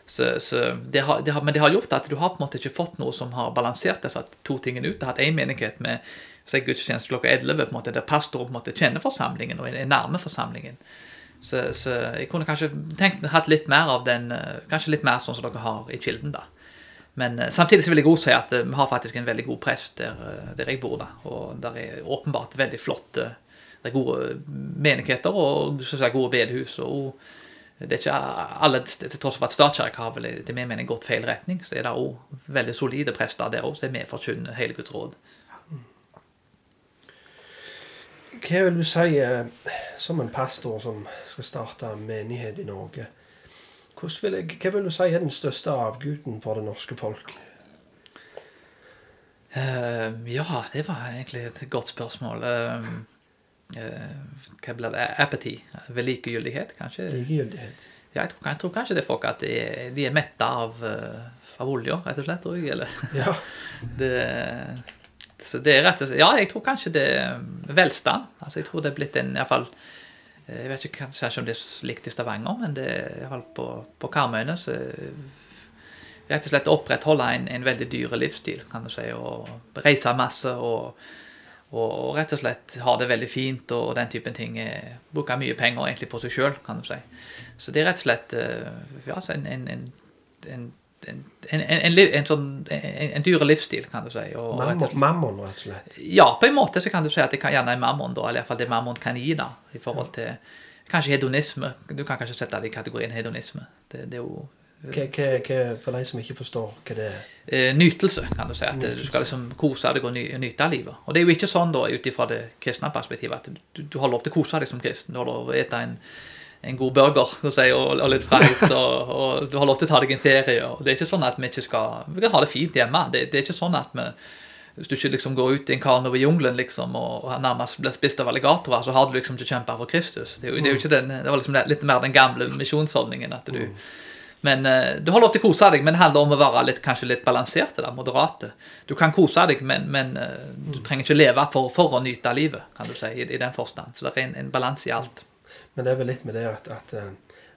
Så, så det har, det har, men det har gjort at du har på en måte ikke fått noe som har balansert disse to tingene ut. Du har hatt én menighet med så gudstjeneste klokka 11 på en måte, der pastoren på en måte kjenner forsamlingen og er nærme forsamlingen. Så, så, jeg kunne kanskje tenkt hatt litt mer av den Kanskje litt mer sånn som dere har i Kilden, da. Men uh, samtidig så vil jeg også si at uh, vi har faktisk en veldig god prest der, uh, der jeg bor. da, Og der er åpenbart veldig flotte det er gode menigheter og jeg, gode bedehus. og det er ikke alle, Til tross for at statskirka har vel det med mening gått feil retning, så er det òg veldig solide prester der òg som er med for å forkynne hele Guds råd. Hva vil du si som en pastor som skal starte menighet i Norge? Vil jeg, hva vil du si er den største avguden for det norske folk? Uh, ja, det var egentlig et godt spørsmål. Uh, uh, hva blir det? Apathy? Ved likegyldighet, kanskje? Likegyldighet. Ja, jeg tror, jeg tror, kanskje det er folk at de de er metta av, av olja, rett og slett. Tror jeg, eller? Ja. [LAUGHS] det, så det er rett og slett Ja, jeg tror kanskje det er velstand. Altså, jeg tror det er blitt en iallfall jeg vet ikke kanskje om det er likt i Stavanger, men det iallfall på, på Karmøyene så rett og slett opprettholde en, en veldig dyr livsstil, kan du si. Og reise masse og, og, og, rett og slett ha det veldig fint og den typen ting. Bruke mye penger egentlig på seg sjøl, kan du si. Så det er rett og slett eh, ja, en, en, en en, en, en, en, sånn, en, dyre livsstil, kan du si. Og, mammon, mammon, rett og slett? Ja, på en måte så kan du si at det kan gjerne er mammon, da, eller iallfall det mammon kan gi, da, i forhold til kanskje hedonisme. Du kan kanskje sette det i kategorien hedonisme. Det, det er jo hva, hva, hva, for de som ikke forstår hva det er? Eh, nytelse, kan du si. At nytelse. du skal liksom kose deg og nyte av livet. Og det er jo ikke sånn da, ut ifra det kristne perspektivet, at du, du har lov til å kose deg som kristen. Du har lov til å ete en en god burger si, og, og, litt fries, og, og, du har lov til å ta deg en ferie. og Det er ikke sånn at vi ikke skal Vi kan ha det fint hjemme. Det, det er ikke sånn at vi hvis du ikke liksom går ut i en kano over jungelen liksom, og nærmest blir spist av alligatorer, så har du liksom ikke kjempa for Kristus. Det, det, ikke den, det var liksom litt mer den gamle misjonsholdningen. at du mm. men uh, du har lov til å kose deg, men det handler om å være litt, kanskje litt balanserte. Da, moderate. Du kan kose deg, men, men uh, du trenger ikke leve for, for, å nyte livet, kan du si, i, i den forstand. Så det er en, en balanse i alt. Men det er vel litt med det at, at eh,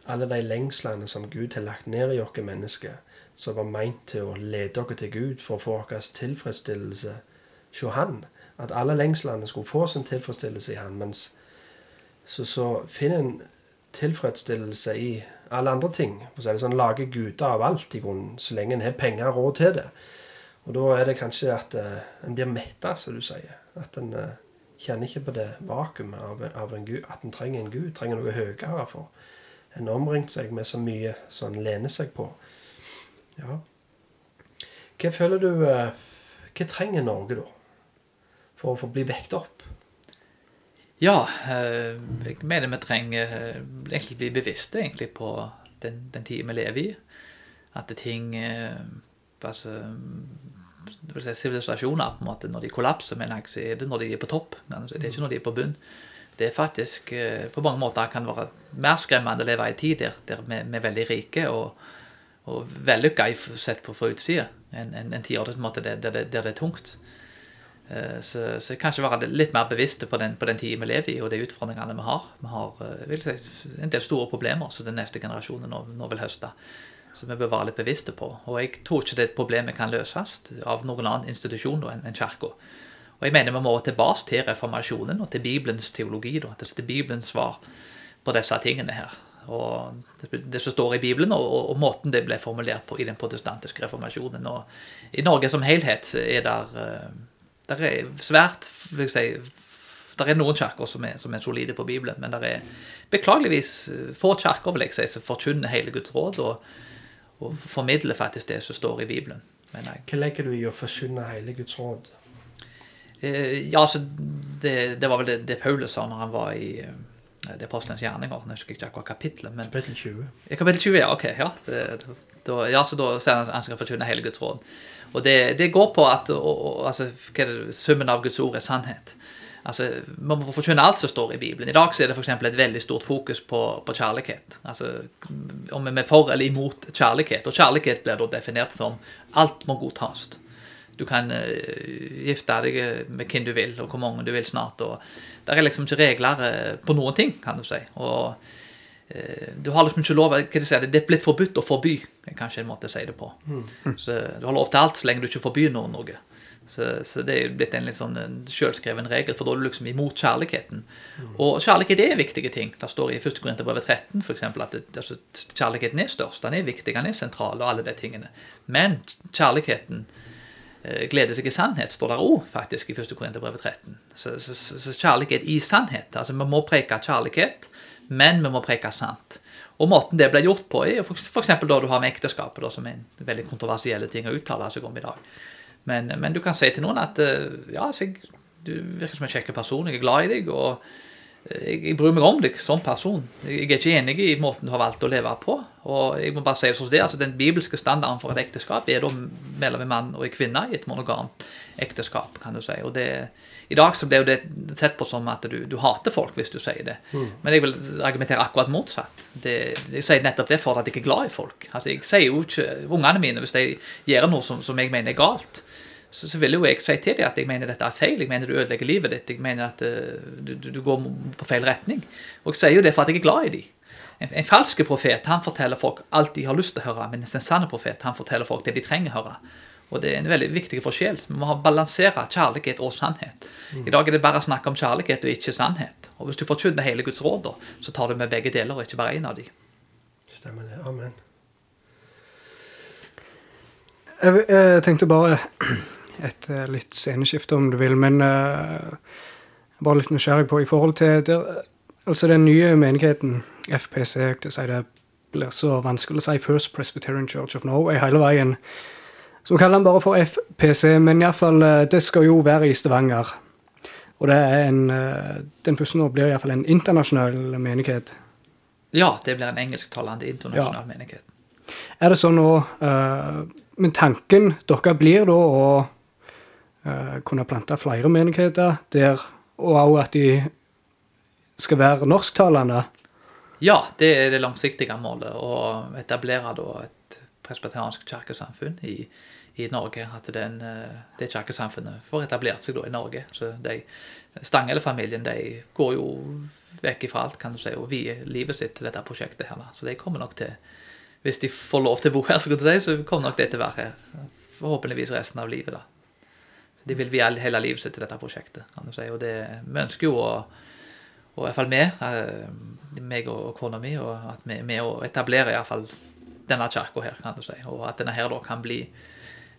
alle de lengslene som Gud har lagt ned i oss mennesker, som var meint til å lede dere til Gud for å få deres tilfredsstillelse hos Han. At alle lengslene skulle få sin tilfredsstillelse i Han. Mens så, så finner en tilfredsstillelse i alle andre ting. Så er det sånn, Lager guder av alt, i grunnen, så lenge en har penger og råd til det. Og da er det kanskje at uh, en blir metta, som du sier. At en eh, kjenner ikke på det vakuumet av, av en gud, at en trenger en gud, trenger noe høyere. for En omringt seg med så mye som en lener seg på. Ja. Hva føler du eh, Hva trenger Norge, da? For å få bli vekt opp? Ja, eh, jeg mener vi trenger eh, egentlig bli bevisste egentlig på den, den tida vi lever i. At ting altså, Sivilisasjoner, på en måte, når de kollapser, mener jeg, så er det når de er på topp. Men Det er ikke når de er på bunn. Det er faktisk på mange måter kan være mer skremmende å leve i en tid der, der vi, er veldig rike og, og vellykka sett på fra utsida, enn en, en tid der, der, der, det er tungt. Eh, så, så kanskje være litt mer bevisste på den, den tida vi lever i, og de utfordringene vi har. Vi har eh, si, en del store problemer som den neste generasjonen nå, nå, vil høste. Så vi bør være litt bevisste på. Og jeg tror ikke det problemet kan løses av noen annen institusjon enn en kirka. Og jeg mener vi må tilbake til reformasjonen og til Bibelens teologi. Da, til Bibelens svar på disse tingene her. Og det, som står i Bibelen, og, og, og, måten det ble formulert på i den protestantiske reformasjonen. Og I Norge som helhet er der der det er svært vil jeg si, det er noen kirker som, som, er solide på Bibelen, men det er beklageligvis eh, få kirker som forkynner hele Guds råd og, og formidler faktisk det som står i Bibelen. Hva legger du i å forsyne hele Guds råd? Eh, ja, altså, det, det, var vel det, det, Paulus sa når han var i det det Apostelens gjerninger. Jeg husker ikke akkurat kapittelet. Men... Kapittel 20. Kapittel 20, ja, ok. Ja, det, da, ja så da sier han at han skal forkynne hele Guds råd. Og det, det går på at og, og, altså, summen av Guds ord er sannhet. Altså, Man må forkynne alt som står i Bibelen. I dag så er det for et veldig stort fokus på, på kjærlighet. Altså, Om vi er for eller imot kjærlighet. Og kjærlighet blir da definert som alt må godtas. Du kan uh, gifte deg med hvem du vil, og hvor mange du vil snart. og Det er liksom ikke regler uh, på noen ting, kan du si. Og Eh, du har liksom ikke lov hva si, Det er blitt forbudt å forby, er kanskje en måte å si det på. Mm. Så Du har lov til alt så lenge du ikke forbyr noen noe. Så, så, det er blitt en litt sånn selvskreven regel, for da er du liksom imot kjærligheten. Mm. Og kjærlighet er viktige ting. Det står i 1. Korinterbrevet 13 for eksempel, at det, altså, kjærligheten er størst. Den er viktig, den er sentral, og alle de tingene. Men kjærligheten eh, gleder seg i sannhet, står der òg faktisk i 1. Korinterbrevet 13. Så, så, så, kjærlighet i sannhet. Altså vi må preke kjærlighet men vi må preke sant. Og måten det ble gjort på, er f.eks. da du har med ekteskapet, da, som er en veldig kontroversiell ting å uttale seg om i dag. Men, men, du kan si til noen at eh, ja, jeg, du virker som en kjekk person, jeg er glad i deg, og eh, jeg, jeg bryr meg om deg som person. Jeg er ikke enig i måten du har valgt å leve på. Og jeg må bare si det som det, altså Den bibelske standarden for et ekteskap er da mellom en mann og en kvinne i et monogamt ekteskap. kan du si. Og det i dag så blir det sett på som at du, du, hater folk hvis du sier det. Mm. Men jeg vil argumentere akkurat motsatt. Det, jeg sier nettopp det for at jeg ikke er glad i folk. Altså Jeg sier jo ikke ungene mine hvis de gjør noe som, som jeg mener er galt. Så, så, vil jo jeg si til dem at jeg mener dette er feil. Jeg mener du ødelegger livet ditt. Jeg mener at uh, du, du, går på feil retning. Og jeg sier jo det for at jeg er glad i dem. En, en falsk profet han forteller folk alt de har lyst til å høre, mens en sann profet han forteller folk det de trenger å høre. Og det er en veldig viktig forskjell. Vi må balansere kjærlighet og sannhet. I dag er det bare snakk om kjærlighet og ikke sannhet. Og hvis du forkynner hele Guds råd, så tar du med begge deler, og ikke bare én av dem. Stemmer det. Amen. Jeg, jeg, tenkte bare et eh, litt sceneskifte, om du vil, men uh, bare litt nysgjerrig på i forhold til der, altså den nye menigheten, FPC, jeg si det blir så vanskelig å si First Presbyterian Church of Norway hele veien. Så vi kaller den bare for FPC, men iallfall eh, det skal jo være i Stavanger. Og det er en, den første nå blir iallfall en internasjonal menighet. Ja, det blir en engelsktalende internasjonal ja. menighet. Er det sånn nå uh, Men tanken dere blir da å kunne plante flere menigheter der, og òg at de skal være norsktalende? Ja, det er det langsiktige målet. Å etablere et presbeteriansk kirkesamfunn i, i Norge. At den, eh, det kirkesamfunnet får etablert seg i Norge. Så de, Stangele-familien de går jo vekk ifra alt kan du si, og vier livet sitt til dette prosjektet. her. Så de kommer nok til, hvis de får lov til å bo her, så kommer nok det til å være her. Forhåpentligvis resten av livet. da. De vil vie hele livet sitt til dette prosjektet. kan du si, Og det, vi ønsker jo å og i hvert fall vi, eh, meg og kona mi, og at vi, vi etablerer iallfall denne kirka her, kan du si. Og at denne her da kan bli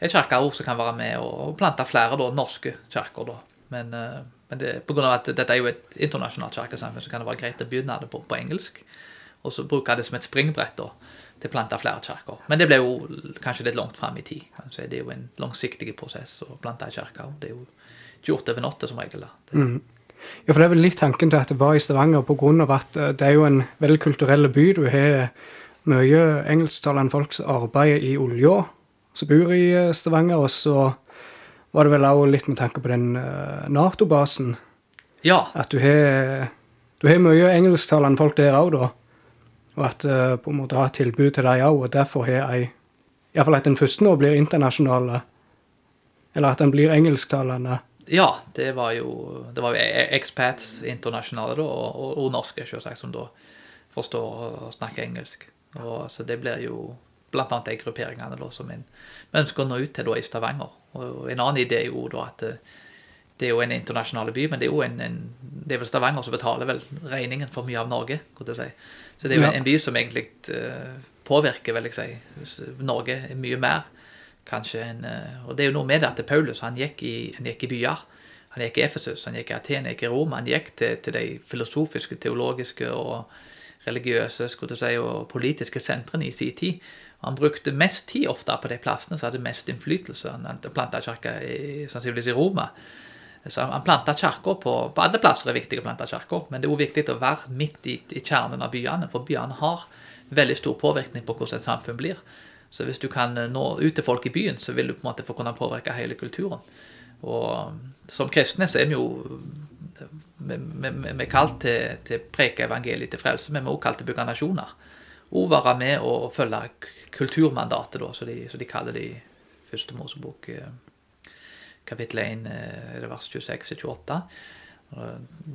en kirke som kan være med og, plante flere da, norske kirker. Men, eh, men det, på grunn av at dette er jo et internasjonalt kirkesamfunn, så kan det være greit å begynne det på, på engelsk. Og så bruke det som et springbrett da, til å plante flere kirker. Men det ble jo kanskje litt langt fram i tid. kan. Det er jo en langsiktig prosess å plante ei kirke. Det er jo ikke gjort over natta som regel. mm. Ja, for det er vel litt tanken til at det var i Stavanger pga. at eh, det er jo en veldig kulturell by. Du har mye engelsktalende folk som arbeider i olja, som bor i eh, Stavanger. Og så var det vel òg litt med tanke på den uh, Nato-basen. Ja. At du har, du har mye engelsktalende folk der òg, da. Og at uh, på en måte ha et tilbud til dem òg. Og derfor har jeg Iallfall at den første nå blir internasjonale. Eller at den blir engelsktalende ja, det var jo det var jo e- expats internasjonale da, og, og, og norske, selvsagt, som da forstår å snakke engelsk. Og, så det blir jo blant annet de grupperingene da, som en ønsker å nå ut til da, i Stavanger. Og en annen idé er jo da at eh, det er jo en internasjonal by, men det er jo en, en, det er vel Stavanger som betaler vel regningen for mye av Norge. kan du si. Så det er jo en, by som egentlig uh, påvirker vil jeg si, Norge mye mer kanskje en eh, Og det er jo noe med det at Paulus han gikk i, han gikk i byer. Han gikk i Efesus, han gikk i Aten, han gikk i Roma. Han gikk til, til de filosofiske, teologiske og religiøse skulle si, og politiske sentrene i sin tid. Han brukte mest tid ofte på de plassene som hadde mest innflytelse. Han planta kirka sannsynligvis i Roma. Så han planta kirker på, på alle plasser er det viktig å plante kirker, men det er òg viktig å være midt i, i kjernen av byene, for byene har veldig stor påvirkning på hvordan et samfunn blir. Så hvis du kan eh, nå ut til folk i byen, så vil du på en måte få kunne påvirke hele kulturen. Og um, som kristne så er vi jo Vi er kalt til, til preke evangeliet til frelse, men vi er også kalt til å bygge nasjoner. Og være med og følge kulturmandatet, da, som de, de kaller det i første Mosebok eh, kapittel 1, eh, vers 26-28.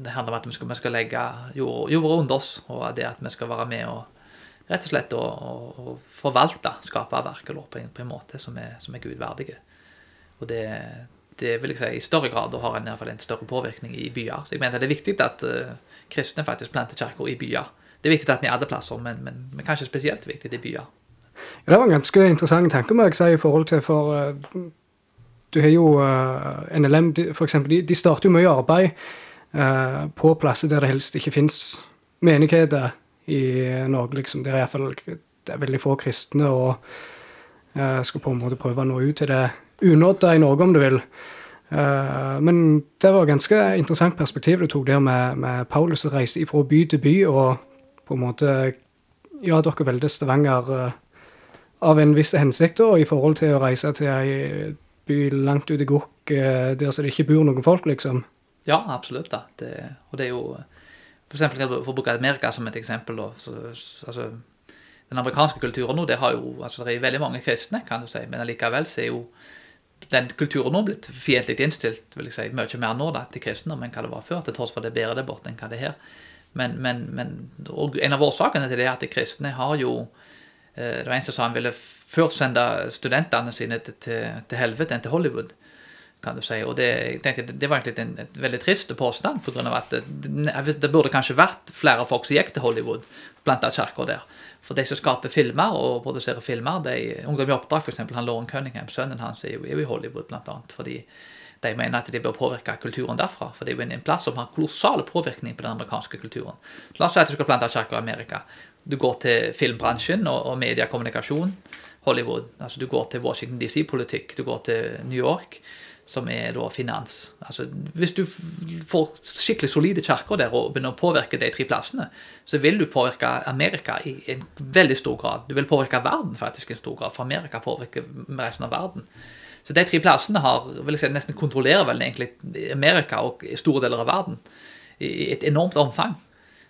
Det handler om at vi skal, vi skal legge jorda under oss, og det at vi skal være med og rett og slett å, å forvalte skaperverket på, en, på en måte som er, som er gudverdige. Og det, det, vil jeg si i større grad har en, en større påvirkning i byer. Så jeg mener det er viktig at uh, kristne faktisk planter kirker i byer. Det er viktig at vi er alle plasser, men, men, men kanskje spesielt viktig i byer. Ja, Det var en ganske interessant tanke må jeg si, i forhold til for uh, Du har jo uh, NLM, for eksempel, de, de starter jo mye arbeid på plasser der det helst ikke fins menigheter i Norge, liksom. Det er iallfall det er veldig få kristne, og jeg skal på en måte prøve å nå ut til det unådde i Norge, om du vil. Men det var et ganske interessant perspektiv du tok der med, med Paulus som reiste fra by til by, og på en måte Ja, dere velger Stavanger av en viss hensikt, da, i forhold til å reise til ei by langt ute i Gokk, uh, der så det ikke bor noen folk, liksom. Ja, absolutt. da. Det, og det er jo for eksempel, for å bruke Amerika som et eksempel. Da, så, altså, den amerikanske kulturen nå, det har jo, altså det er veldig mange kristne, kan du si, men allikevel så er jo den kulturen nå blitt fiendtlig innstilt vil jeg si, mye mer nå da, til kristendom enn hva det var før, til tross for det er bedre der borte enn hva det er her. Men, men, men en av årsakene til det er at de kristne har jo eh, Det var en som sa han ville først sende studentene sine til, til, til helvete enn til Hollywood kan du si. Og det, jeg tenkte, det var egentlig en, et veldig trist påstand, På grunn av at det, det, burde kanskje vært flere folk som gikk til Hollywood, blant annet kirka der. For de som skaper filmer og produserer filmer, de, Ungdom i oppdrag, f.eks. Lauren Cunningham, sønnen hans, er jo, er jo i Hollywood, blant annet, fordi de mener at de bør påvirke kulturen derfra. For det er jo en plass som har kolossal påvirkning på den amerikanske kulturen. La oss si at du skal plante kirker i Amerika. Du går til filmbransjen og, og mediekommunikasjon. Hollywood. altså Du går til Washington DC-politikk. Du går til New York som er da finans. Altså, Hvis du får skikkelig solide kirker der og begynner å påvirke de tre plassene, så vil du påvirke Amerika i en veldig stor grad. Du vil påvirke verden faktisk i en stor grad, for Amerika påvirker resten av verden. Så de tre plassene har, vil jeg si, nesten kontrollerer vel egentlig Amerika og store deler av verden i et enormt omfang.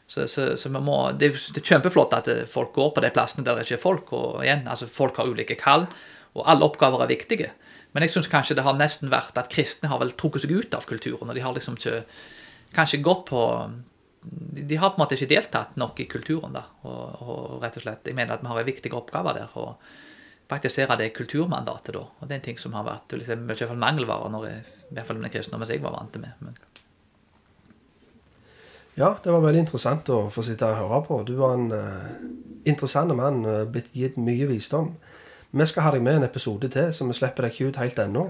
Så, så, så må, det, er kjempeflott at folk går på de plassene der det ikke er folk. og igjen, altså Folk har ulike kall, og alle oppgaver er viktige. Men jeg syns kanskje det har nesten vært at kristne har vel trukket seg ut av kulturen. og de har liksom ikke kanskje gått på, de, har på en måte ikke deltatt nok i kulturen. da, og, og rett og slett, Jeg mener at vi har en viktig oppgave der. å praktisere det kulturmandatet. da, og Det er en ting som har vært liksom, i hvert fall mangelvare når jeg, i hvert fall den kristne, mens jeg var vant med. Men. Ja, det var veldig interessant å få sitte og høre på. Du var en uh, interessant mann, uh, blitt gitt mye visdom. Vi skal ha deg med en episode til, så vi slipper deg ikke ut helt ennå.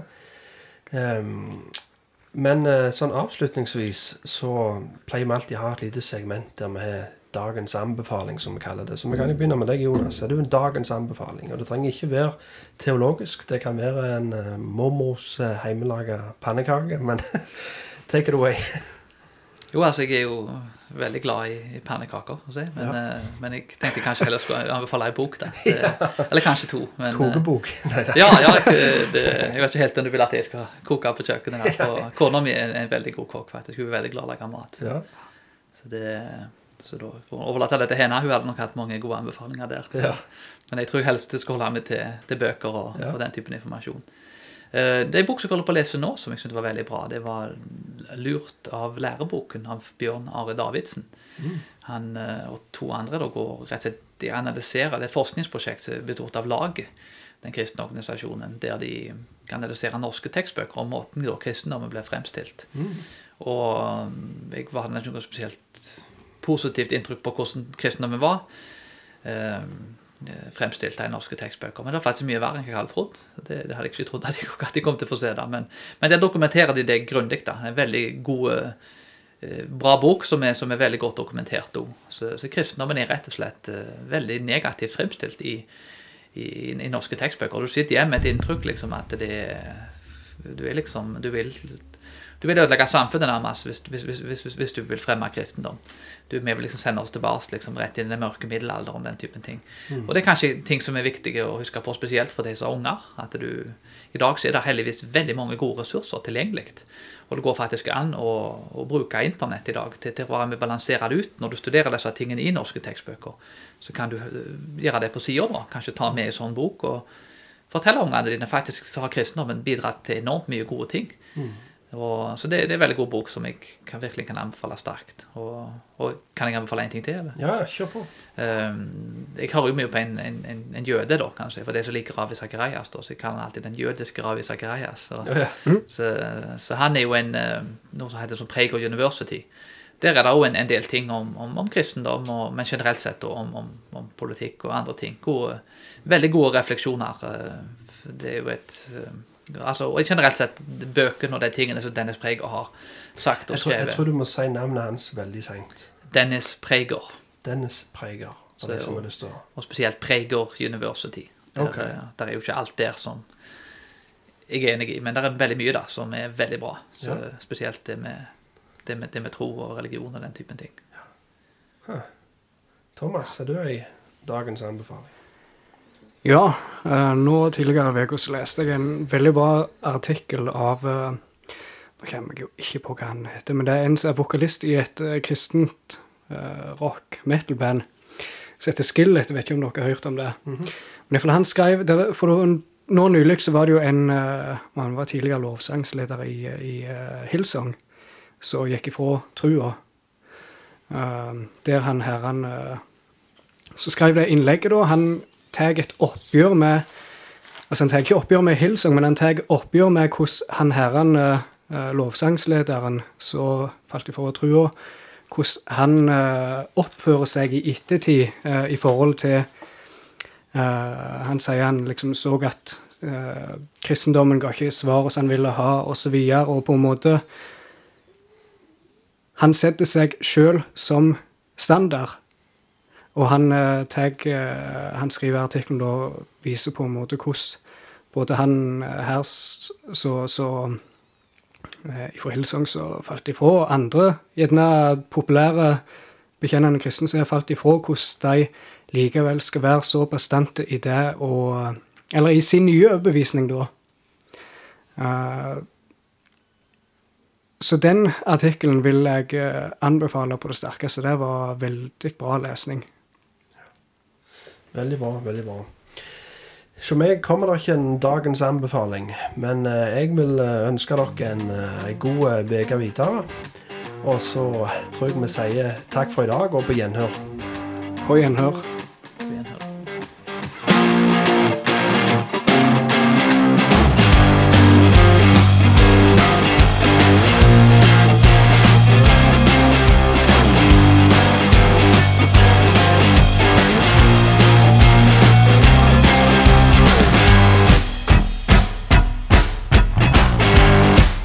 Um, men uh, sånn avslutningsvis så pleier vi alltid å ha et lite segment der vi har dagens anbefaling, som vi kaller det. Så vi kan jo begynne med deg, Jonas. Er du en dagens anbefaling? Og det trenger ikke være teologisk. Det kan være en uh, mormors uh, hjemmelaga pannekake. Men [LAUGHS] take it away. Jo, altså jeg er jo veldig glad i, i pannekaker, si. men, ja. uh, men, jeg tenkte kanskje heller skulle anbefale ei bok. da. [LAUGHS] ja. Eller kanskje to. Men, Kokebok? [LAUGHS] Nei, ja, ja det, jeg vet ikke helt om du vil at jeg skal koke på kjøkkenet. Ja. [LAUGHS] Kona mi er en veldig god kokk. faktisk. Hun er veldig glad i å lage mat. Så, det så da overlater jeg det til henne. Hun hadde nok hatt mange gode anbefalinger der. Men jeg tror helst det skal holde meg til, til bøker og, og, den typen informasjon. Uh, det er en bok som jeg holder på å lese nå, som jeg syntes var veldig bra. Det var 'Lurt av læreboken' av Bjørn Are Davidsen. Mm. Han uh, og to andre da går rett og slett de analyserer det er et forskningsprosjekt betort av Laget, den kristne organisasjonen, der de analyserer norske tekstbøker og måten da kristendommen ble fremstilt. Mm. Og jeg hadde ikke noe spesielt positivt inntrykk på hvordan kristendommen var. Eh, fremstilt i norske tekstbøker. Men det er faktisk mye verre enn jeg hadde trodd. Det, det hadde jeg ikke trodd at jeg, at jeg kom til å få se det. Men, men der dokumenterer de det grundig. En veldig god, eh, bra bok som er, som er veldig godt dokumentert. Så, så, kristendommen er rett og slett eh, veldig negativt fremstilt i, i, i norske tekstbøker. Du sitter hjemme med et inntrykk liksom at det du er liksom Du vil du vil ødelegge samfunnet nærmest hvis, hvis, hvis, hvis, du vil fremme kristendom. Du vil liksom sende oss tilbake liksom, rett inn i den mørke middelalderen. den typen ting. Mm. Og det er kanskje ting som er viktige å huske på, spesielt for de som har unger. at du, I dag så er det heldigvis veldig mange gode ressurser tilgjengelig. Og det går faktisk an å, å bruke internett i dag til, til å være med balansere det ut. Når du studerer disse tingene i norske tekstbøker, så kan du øh, gjøre det på sida. Kanskje ta med en sånn bok og fortelle ungene dine faktisk så har kristendommen bidratt til enormt mye gode ting. Mm. Og, så det, det, er en veldig god bok som jeg kan, virkelig kan anbefale sterkt. Og, og, kan jeg anbefale en ting til? eller? Ja, kjør på. Um, jeg hører jo mye på en, en, en, en jøde, da, kanskje, for det som liker Ravi Sakarias. Da, så jeg kaller han alltid den jødiske Ravi Sakarias. Så, ja, ja. Mm. Så, så, han er jo en ehm, noe som heter som Prager University. Der er det òg en, en, del ting om, om, om kristendom, og, men generelt sett om, om, politikk og andre ting. Gode, veldig gode refleksjoner. Det er jo et ehm, Altså, og generelt sett bøkene og de tingene som Dennis Preger har sagt og skrevet. Jeg tror, du må si navnet hans veldig seint. Dennis Preger. Dennis Prager. Så, det som er lyst til å... Og spesielt Preger University. Der, okay. der, er jo ikke alt der som jeg er enig i, men det er veldig mye da som er veldig bra. Så ja. Spesielt det med, det, med, det med, tro og religion og den typen ting. Ja. Huh. Thomas, er du i dagens anbefaling? Ja, uh, nå tidligere i uka leste jeg en veldig bra artikkel av Nå kommer jeg jo ikke på hva han heter, men det er en som er vokalist i et uh, kristent rock metal-band som heter Skillet. Jeg vet ikke om dere har hørt om det. Mm -hmm. Men iallfall han skrev det, For nå nylig så var det jo en Han var tidligere lovsangsleder i, i Hillsong, som gikk ifra trua. der han herren Så skrev det innlegget, da. Han tar et oppgjør med Altså, han tar ikke oppgjør med Hillsong, men han tar oppgjør med hvordan han herren uh, lovsangslederen så falt jeg for å trua, hvordan han uh, oppfører seg i ettertid i forhold til Han sier han liksom så at kristendommen ga ikke svaret som han ville ha, osv., og, og på en måte Han setter seg sjøl som standard og han, eh, tag, eh, han skriver artikkelen og viser på en måte hvordan både han eh, her så, så Fra Hillsong så falt ifra, og andre gjerne populære bekjennende kristne som har falt ifra, hvordan de likevel skal være så bastante i det og Eller i sin nye overbevisning, da. så den artikkelen vil jeg anbefale på det sterkeste. Det var veldig bra lesning. Veldig bra. veldig bra. Hos meg kommer det ikke en dagens anbefaling, men eh, jeg vil eh, ønske dere en, eh, en god uke videre. Og så tror jeg vi sier takk for i dag, og på gjenhør. På gjenhør.